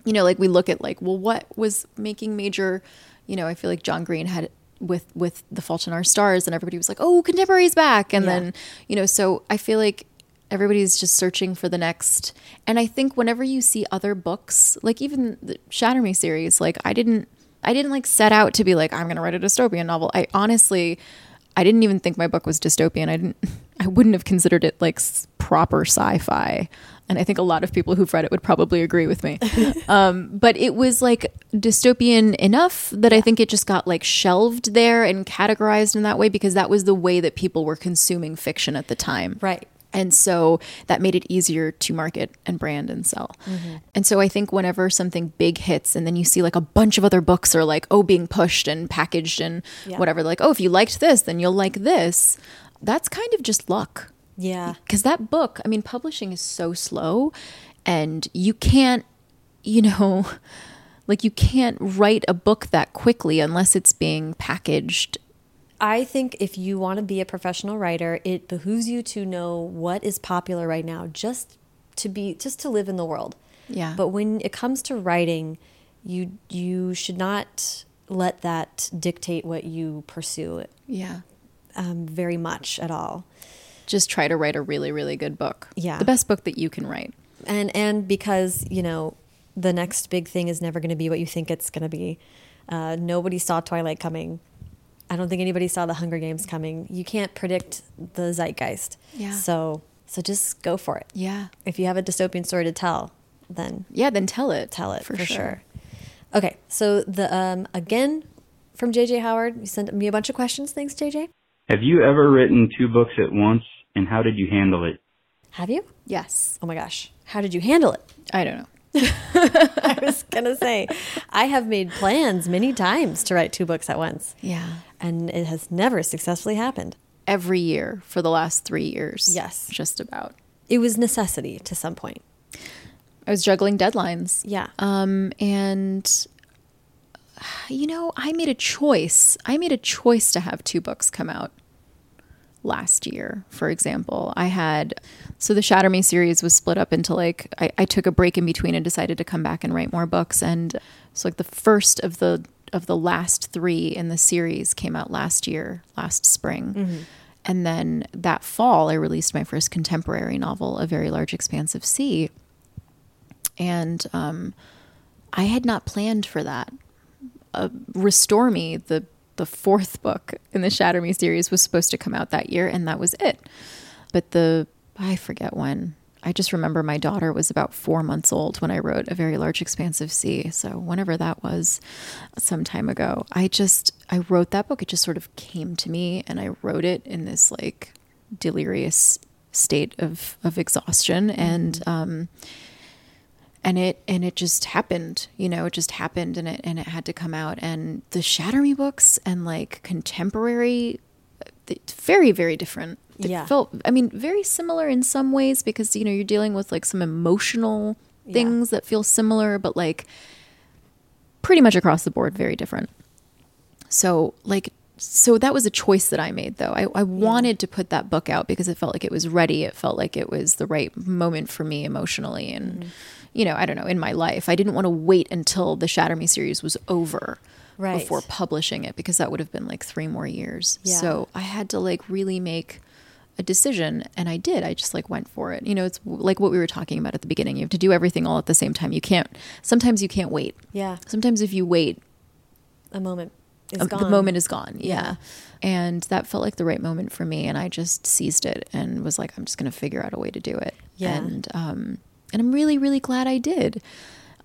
you know, like we look at like, well, what was making major, you know, I feel like John Green had with with the Fault in Our Stars, and everybody was like, "Oh, Contemporary's back," and Yeah. then you know, so I feel like everybody's just searching for the next. And I think whenever you see other books, like even the Shatter Me series, like I didn't, I didn't like set out to be like I'm going to write a dystopian novel. I honestly, I didn't even think my book was dystopian. I didn't, I wouldn't have considered it like proper sci-fi. And I think a lot of people who've read it would probably agree with me. um, but it was like dystopian enough that I think it just got like shelved there and categorized in that way because that was the way that people were consuming fiction at the time. Right. And so that made it easier to market and brand and sell. And so I think whenever something big hits and then you see like a bunch of other books are like, oh, being pushed and packaged and Yeah. whatever, like, oh, if you liked this, then you'll like this. That's kind of just luck. Yeah. Because that book, I mean, publishing is so slow and you can't, you know, like you can't write a book that quickly unless it's being packaged. I think if you want to be a professional writer, it behooves you to know what is popular right now just to be just to live in the world. Yeah. But when it comes to writing, you you should not let that dictate what you pursue Yeah. um, very much at all. Just try to write a really, really good book. Yeah. The best book that you can write. And and because you know the next big thing is never going to be what you think it's going to be. Uh, nobody saw Twilight coming. I don't think anybody saw the Hunger Games coming. You can't predict the zeitgeist. Yeah. So so just go for it. Yeah. If you have a dystopian story to tell, then Yeah, then tell it. tell it for, sure. Okay, so the um again from JJ Howard, you sent me a bunch of questions. Thanks, JJ. Have you ever written two books at once, and how did you handle it? Have you? Yes. Oh my gosh, how did you handle it? I don't know. I was gonna say, I have made plans many times to write two books at once, Yeah. and it has never successfully happened. Every year for the last three years. Yes. Just about. It was necessity to some point. I was juggling deadlines. Yeah. Um, and you know, I made a choice. I made a choice to have two books come out last year, for example. I had so the Shatter Me series was split up into like I, I took a break in between and decided to come back and write more books. And so like the first of the of the last three in the series came out last year, last spring. And then that fall I released my first contemporary novel, A Very Large Expanse of Sea. And um I had not planned for that. Uh, Restore Me, the the fourth book in the Shatter Me series, was supposed to come out that year, and that was it. But the I forget when. I just remember my daughter was about four months old when I wrote A Very Large Expanse of Sea. So whenever that was, some time ago, I just I wrote that book. It just sort of came to me, and I wrote it in this like delirious state of of exhaustion and um and it and it just happened you know it just happened and it and it had to come out and the shatter me books and like contemporary it's very very different it Yeah. felt i mean very similar in some ways because you know you're dealing with like some emotional things that feel similar but like pretty much across the board very different. So like so that was a choice that I made though. I, I wanted to put that book out because it felt like it was ready. It felt like it was the right moment for me emotionally and Mm-hmm. You know, I don't know, in my life. I didn't want to wait until the Shatter Me series was over Right. before publishing it because that would have been like three more years. Yeah. So I had to like really make a decision and I did. I just like went for it. You know, it's like what we were talking about at the beginning. You have to do everything all at the same time. You can't sometimes you can't wait. Yeah. Sometimes if you wait, A moment is um, gone. the moment is gone. Yeah. Yeah. And that felt like the right moment for me and I just seized it and was like I'm just going to figure out a way to do it. Yeah. And um and I'm really really glad I did.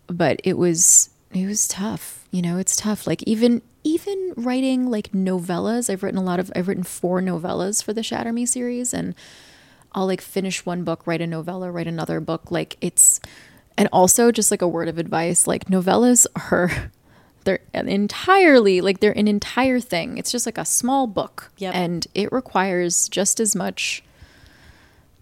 But it was it was tough. You know, it's tough. Like even even writing like novellas, I've written a lot of I've written four novellas for the Shatter Me series and I'll like finish one book, write a novella, write another book. Like it's, and also just like a word of advice, like novellas are, they're entirely, like they're an entire thing. It's just like a small book. Yep. And it requires just as much,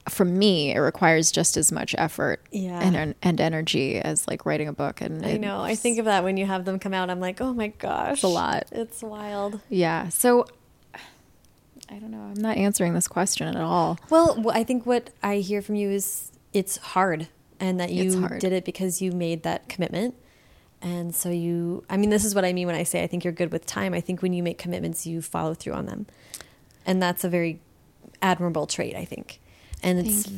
from me, it requires just as much effort Yeah. and, and energy as like writing a book. And I know. I think of that when you have them come out. I'm like, oh my gosh, It's a lot. It's wild. yeah. So I don't know. I'm not answering this question at all. Well, I think what I hear from you is it's hard, and that you did it because you made that commitment. And so you, I mean, this is what I mean when I say I think you're good with time. I think when you make commitments, you follow through on them. And that's a very admirable trait, I think. And it's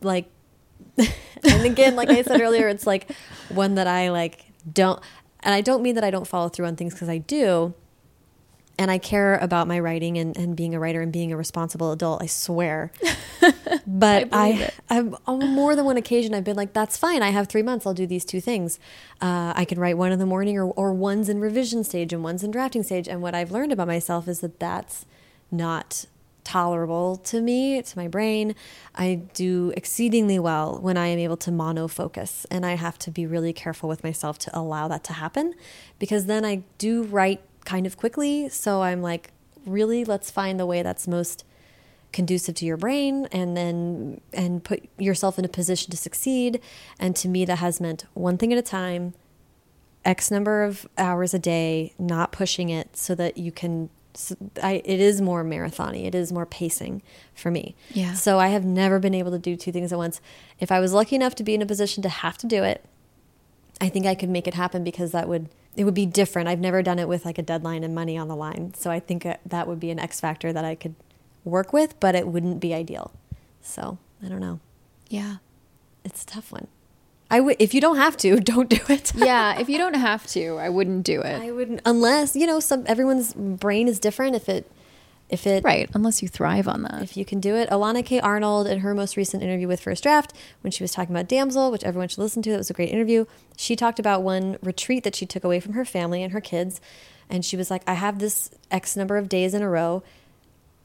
like, and again, like I said earlier, it's like one that I like don't, and I don't mean that I don't follow through on things because I do. And I care about my writing and, and being a writer and being a responsible adult, I swear. But I, it. I've on more than one occasion I've been like, that's fine. I have three months. I'll do these two things. Uh, I can write one in the morning, or or one's in revision stage and one's in drafting stage. And what I've learned about myself is that that's not tolerable to me, to my brain. I do exceedingly well when I am able to monofocus, and I have to be really careful with myself to allow that to happen, because then I do write kind of quickly. So I'm like, really, let's find the way that's most conducive to your brain and then and put yourself in a position to succeed and to me that has meant one thing at a time x number of hours a day not pushing it so that you can s- I, it is more marathony. It is more pacing for me. Yeah. so i have never been able to do two things at once. If i was lucky enough to be in a position to have to do it i think i could make it happen because that would it would be different. I've never done it with like a deadline and money on the line. So i think uh, that would be an x factor that i could work with but it wouldn't be ideal. So i don't know. Yeah. it's a tough one i would if you don't have to don't do it Yeah. If you don't have to, I wouldn't do it. I wouldn't unless you know some everyone's brain is different. If it if it Right. Unless you thrive on that. if you can do it. Elana K. Arnold in her most recent interview with First Draft, when she was talking about Damsel, which everyone should listen to, that was a great interview. She talked about one retreat that she took away from her family and her kids, and she was like, "I have this X number of days in a row."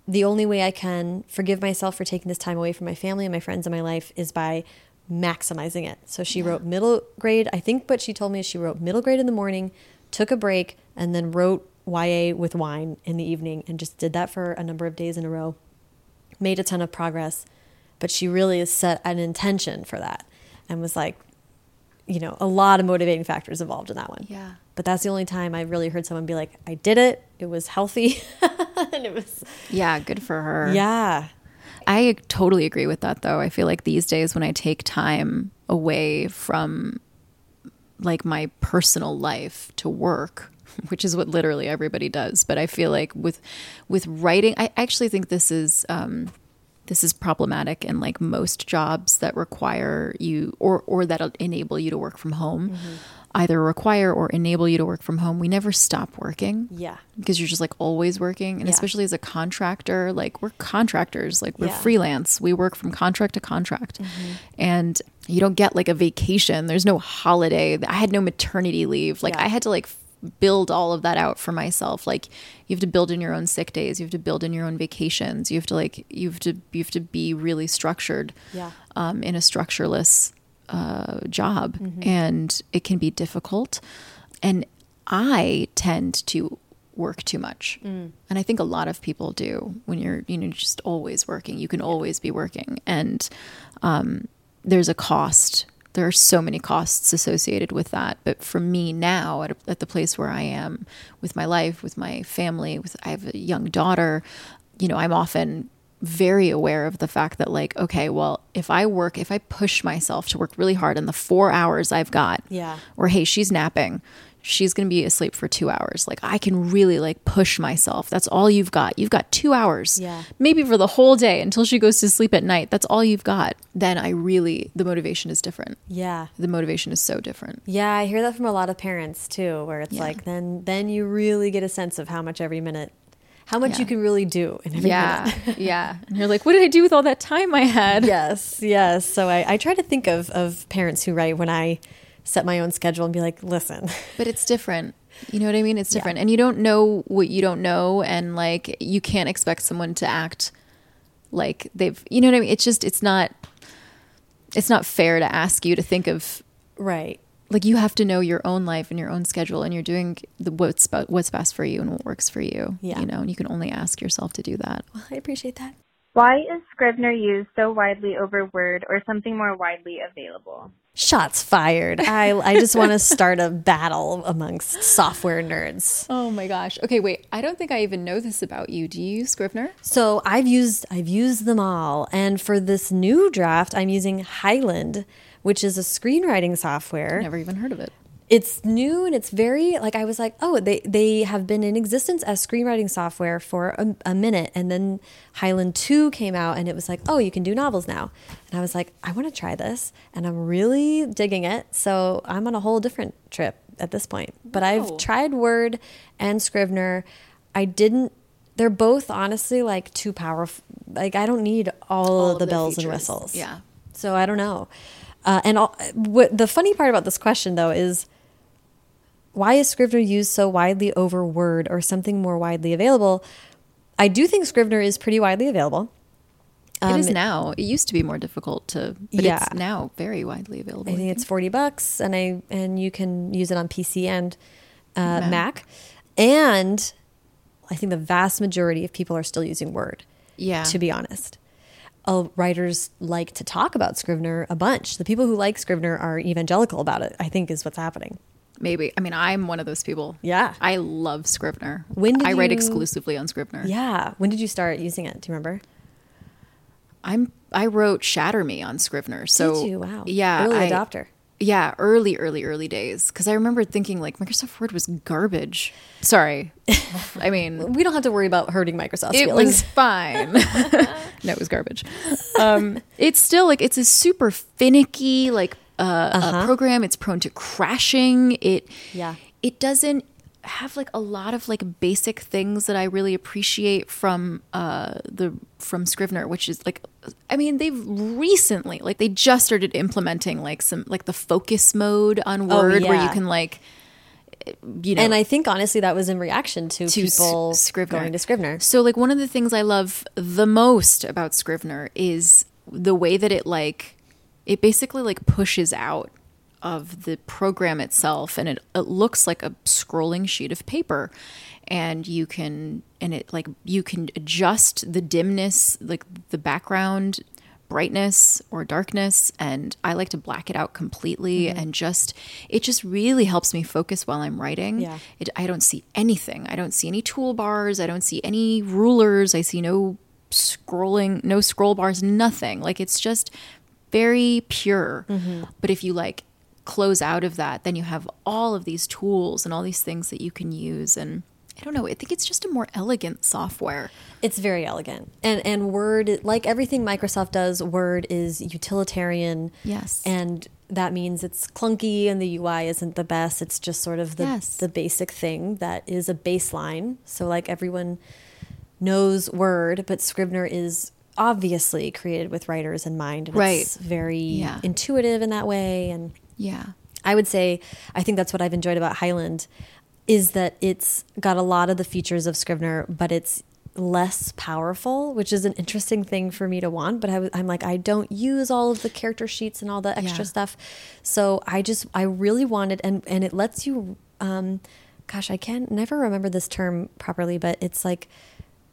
The only way I can forgive myself for taking this time away from my family and my friends in my life is by maximizing it. So she wrote middle grade, I think what she told me is she wrote middle grade in the morning, took a break, and then wrote YA with wine in the evening and just did that for a number of days in a row. Made a ton of progress, but she really has set an intention for that and was like, you know, a lot of motivating factors involved in that one. Yeah. But that's the only time I really heard someone be like, I did it. It was healthy. and it was, Yeah. Good for her. yeah. I totally agree with that though. I feel like these days when I take time away from like my personal life to work, which is what literally everybody does, but I feel like with with writing, I actually think this is um this is problematic in like most jobs that require you or or that enable you to work from home. Either require or enable you to work from home. We never stop working Yeah. because you're just like always working and Yeah. especially as a contractor like we're contractors like we're Yeah. freelance we work from contract to contract Mm-hmm. and you don't get like a vacation there's no holiday i had no maternity leave like Yeah. i had to like build all of that out for myself like you have to build in your own sick days you have to build in your own vacations you have to like you have to you have to be really structured Yeah. um, in a structureless uh, job, Mm-hmm. and it can be difficult. And I tend to work too much, Mm. and I think a lot of people do. When you're, you know, just always working, you can always be working, and um, there's a cost there are so many costs associated with that. But for me now, at, at the place where I am with my life, with my family, with I have a young daughter, you know, I'm often very aware of the fact that like okay well if i work if i push myself to work really hard in the four hours i've got Yeah. or hey she's napping she's going to be asleep for two hours. Like i can really like push myself. That's all you've got. You've got two hours. Yeah. maybe for the whole day until she goes to sleep at night. That's all you've got. Then i really the motivation is different. Yeah. the motivation is so different. Yeah, I hear that from a lot of parents too, where it's like then then you really get a sense of how much every minute, how much Yeah. you can really do in every yeah. yeah. And you're like what did i do with all that time i had? Yes, yes. So I, I try to think of of parents who write when I set my own schedule and be like, listen, but it's different. You know what i mean? It's different. And you don't know what you don't know and like you can't expect someone to act like they've you know what i mean? It's just it's not it's not fair to ask you to think of right. like you have to know your own life and your own schedule and you're doing the what's what's best for you and what works for you Yeah. you know and you can only ask yourself to do that. Well, I appreciate that. Why is Scrivener used so widely over Word or something more widely available? Shots fired. I I just want to start a battle amongst software nerds. oh my gosh okay wait i don't think i even know this about you do you use scrivener So I've used I've used them all, and for this new draft, I'm using Highland, which is a screenwriting software. never even heard of it It's new and it's very like I was like, oh, they they have been in existence as screenwriting software for a, a minute, and then Highland Two came out, and it was like, oh, you can do novels now, and I was like, I want to try this, and I'm really digging it. So I'm on a whole different trip at this point. But I've tried Word and Scrivener. I didn't. They're both honestly like too powerful. Like I don't need all, All of the, the bells and whistles. Yeah. So I don't know. Uh, and all, the funny part about this question though is why is Scrivener used so widely over Word or something more widely available? I do think Scrivener is pretty widely available. it is Um, now. It used to be more difficult to, but Yeah. it's now very widely available. I think it's forty bucks, and I and you can use it on PC and uh, Mac. Mac. and I think the vast majority of people are still using Word. Yeah. to be honest, uh, writers like to talk about Scrivener a bunch. The people who like Scrivener are evangelical about it. I think is what's happening. Maybe. I mean, I'm one of those people. Yeah. I love Scrivener. When did I write you- exclusively on Scrivener. Yeah. When did you start using it? Do you remember? I'm I wrote Shatter Me on Scrivener. So? Wow. Yeah. Early I- adopter. Yeah, early, early, early days. Because I remember thinking like Microsoft Word was garbage. Sorry. I mean, We don't have to worry about hurting Microsoft's it feelings. was fine. no, it was garbage. Um, it's still like it's a super finicky like uh, uh program. It's prone to crashing. It Yeah. It doesn't have like a lot of like basic things that I really appreciate from uh the from Scrivener, which is like I mean they've recently like they just started implementing like some like the focus mode on Oh, Word where you can like you know and I think honestly that was in reaction to, to S- people Scrivener. going to Scrivener. So like one of the things I love the most about Scrivener is the way that it like it basically like pushes out of the program itself and it, it looks like a scrolling sheet of paper and you can and it like you can adjust the dimness like the background brightness or darkness and I like to black it out completely mm-hmm. and just it just really helps me focus while I'm writing. Yeah. It, I don't see anything. I don't see any toolbars. I don't see any rulers. I see no scrolling, no scroll bars, nothing. Like it's just very pure. Mm-hmm. But if you like close out of that, then you have all of these tools and all these things that you can use. And I don't know, I think it's just a more elegant software. It's very elegant. And and Word like everything Microsoft does, Word is utilitarian. Yes. And that means it's clunky and the UI isn't the best. It's just sort of the Yes. the basic thing that is a baseline. So like everyone knows Word, but Scrivener is obviously created with writers in mind. And Right. It's very Yeah. intuitive in that way and Yeah. I would say I think that's what I've enjoyed about Highland is that it's got a lot of the features of Scrivener, but it's less powerful, which is an interesting thing for me to want. But I, am like, I don't use all of the character sheets and all the extra Yeah. stuff, so I just I really wanted, and and it lets you, um, gosh, I can never remember this term properly, but it's like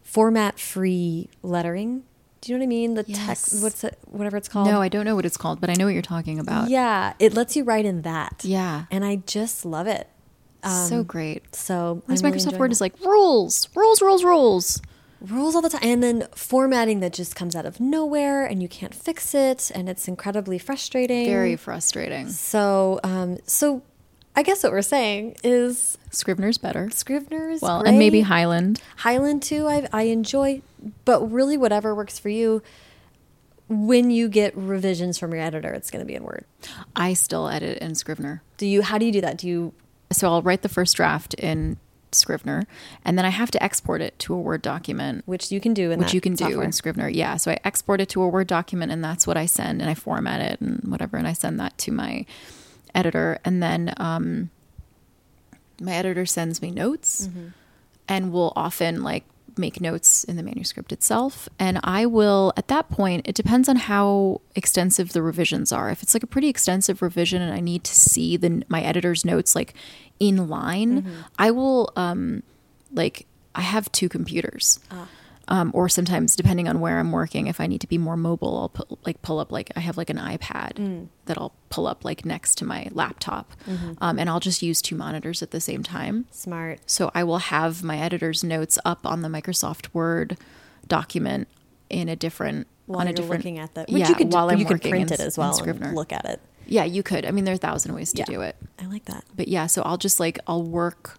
format free lettering. Do you know what I mean? The text, what's it, whatever it's called. No, I don't know what it's called, but I know what you're talking about. Yeah, it lets you write in that. Yeah. and I just love it. so great. So Whereas really Microsoft Word is like rules, rules, rules, rules. rules all the time, and then formatting that just comes out of nowhere, and you can't fix it, and it's incredibly frustrating. Very frustrating. So, um, so I guess what we're saying is Scrivener's better. Scrivener's Well, and maybe great. Highland. Highland too. I I enjoy, but really whatever works for you. When you get revisions from your editor, it's going to be in Word. I still edit in Scrivener. Do you? How do you do that? Do you? So I'll write the first draft in Scrivener, and then I have to export it to a Word document. Which you can do in which that you can do in Scrivener. Yeah. So I export it to a Word document, and that's what I send, and I format it and whatever, and I send that to my editor, and then um, my editor sends me notes, Mm-hmm. and will often like make notes in the manuscript itself, and I will at that point. It depends on how extensive the revisions are. If it's like a pretty extensive revision, and I need to see the my editor's notes like in line, Mm-hmm. I will um, like I have two computers. Ah. Um, or sometimes depending on where I'm working, if I need to be more mobile, I'll put, like pull up like I have like an iPad Mm. that I'll pull up like next to my laptop, Mm-hmm. um, and I'll just use two monitors at the same time. Smart. So I will have my editor's notes up on the Microsoft Word document in a different While on a different looking at that, which yeah you could while I'm you could print in- it as well and look at it. Yeah, you could. I mean, there are a thousand ways to Yeah. do it I like that. but yeah so i'll just like i'll work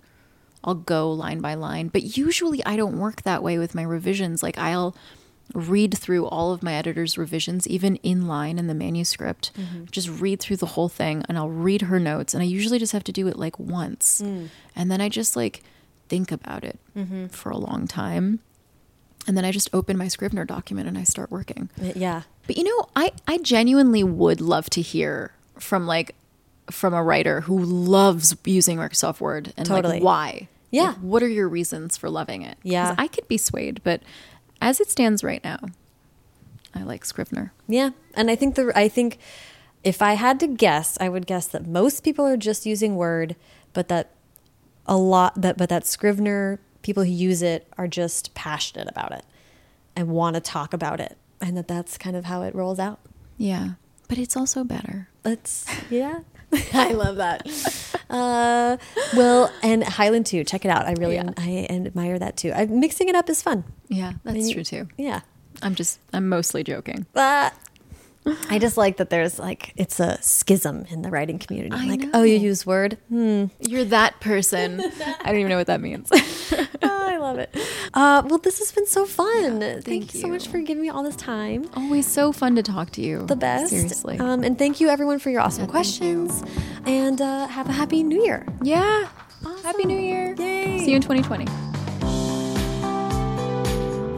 i'll go line by line. But usually i don't work that way with my revisions. Like i'll read through all of my editor's revisions even in line in the manuscript. Mm-hmm. Just read through the whole thing and i'll read her notes. And i usually just have to do it like once. Mm. And then i just like think about it mm-hmm. for a long time. And then i just open my scrivener document and i start working. Yeah. but you know, I I genuinely would love to hear from like from a writer who loves using Microsoft Word and Totally. like why. Yeah. Like, what are your reasons for loving it? Yeah. I could be swayed, but as it stands right now, I like Scrivener. Yeah, and I think the I think if I had to guess, I would guess that most people are just using Word, but that a lot that but that Scrivener people who use it are just passionate about it and want to talk about it, and that that's kind of how it rolls out. Yeah. But it's also better. That's yeah. I love that. Uh, well, and Highland too. Check it out. I really Yeah. I admire that too. I, mixing it up is fun. Yeah, that's And true too. Yeah. I'm just I'm mostly joking. Ah. I just like that there's like it's a schism in the writing community. I like, oh, you use Word? Hmm. You're that person. I don't even know what that means. Oh, I love it. Uh, well, this has been so fun. thank, thank you so much for giving me all this time. Always so fun to talk to you. The best. Seriously. Um, and thank you everyone for your awesome Yeah, thank you. questions. And uh, have a happy New Year. yeah. Happy New Year. Yay. See you in 2020.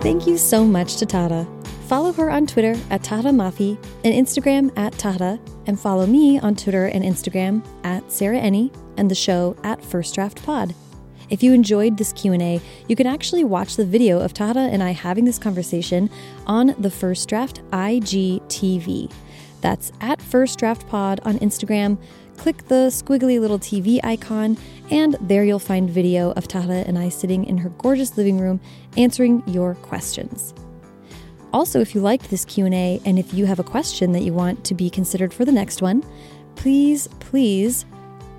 Thank you so much to Tata. Follow her on Twitter at Tata Mafi and Instagram at Tata, and follow me on Twitter and Instagram at Sarah Enni and the show at First Draft Pod. If you enjoyed this Q&A, you can actually watch the video of Tata and I having this conversation on the First Draft IGTV. That's at First Draft Pod on Instagram. Click the squiggly little TV icon, and there you'll find video of Tata and I sitting in her gorgeous living room answering your questions. Also, if you liked this Q&A and if you have a question that you want to be considered for the next one, please, please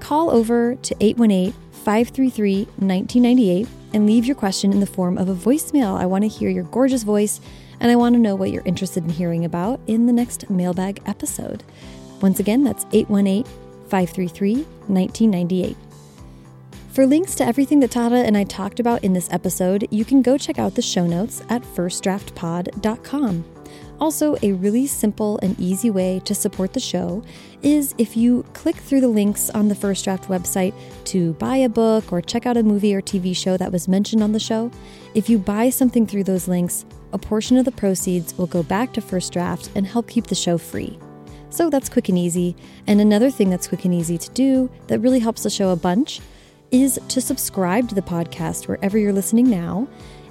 call over to 818-533-1998 and leave your question in the form of a voicemail. I want to hear your gorgeous voice and I want to know what you're interested in hearing about in the next mailbag episode. Once again, that's 818-533-1998. For links to everything that Tata and I talked about in this episode, you can go check out the show notes at firstdraftpod.com. Also, a really simple and easy way to support the show is if you click through the links on the First Draft website to buy a book or check out a movie or TV show that was mentioned on the show. If you buy something through those links, a portion of the proceeds will go back to First Draft and help keep the show free. So that's quick and easy. And another thing that's quick and easy to do that really helps the show a bunch is to subscribe to the podcast wherever you're listening now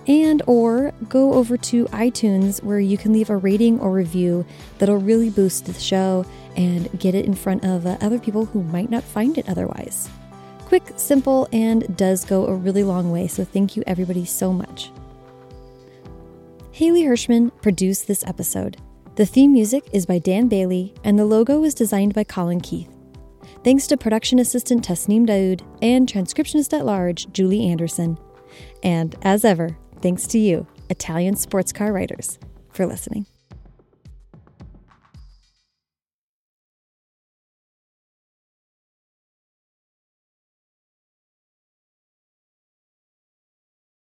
and or go over to iTunes where you can leave a rating or review that'll really boost the show and get it in front of uh, other people who might not find it otherwise. Quick, simple, and does go a really long way, so thank you everybody so much. Haley Hirschman produced this episode. The theme music is by Dan Bailey, and the logo was designed by Colin Keith. Thanks to production assistant Tasneem Daoud and transcriptionist at large Julie Anderson. And as ever, thanks to you, Italian sports car writers, for listening.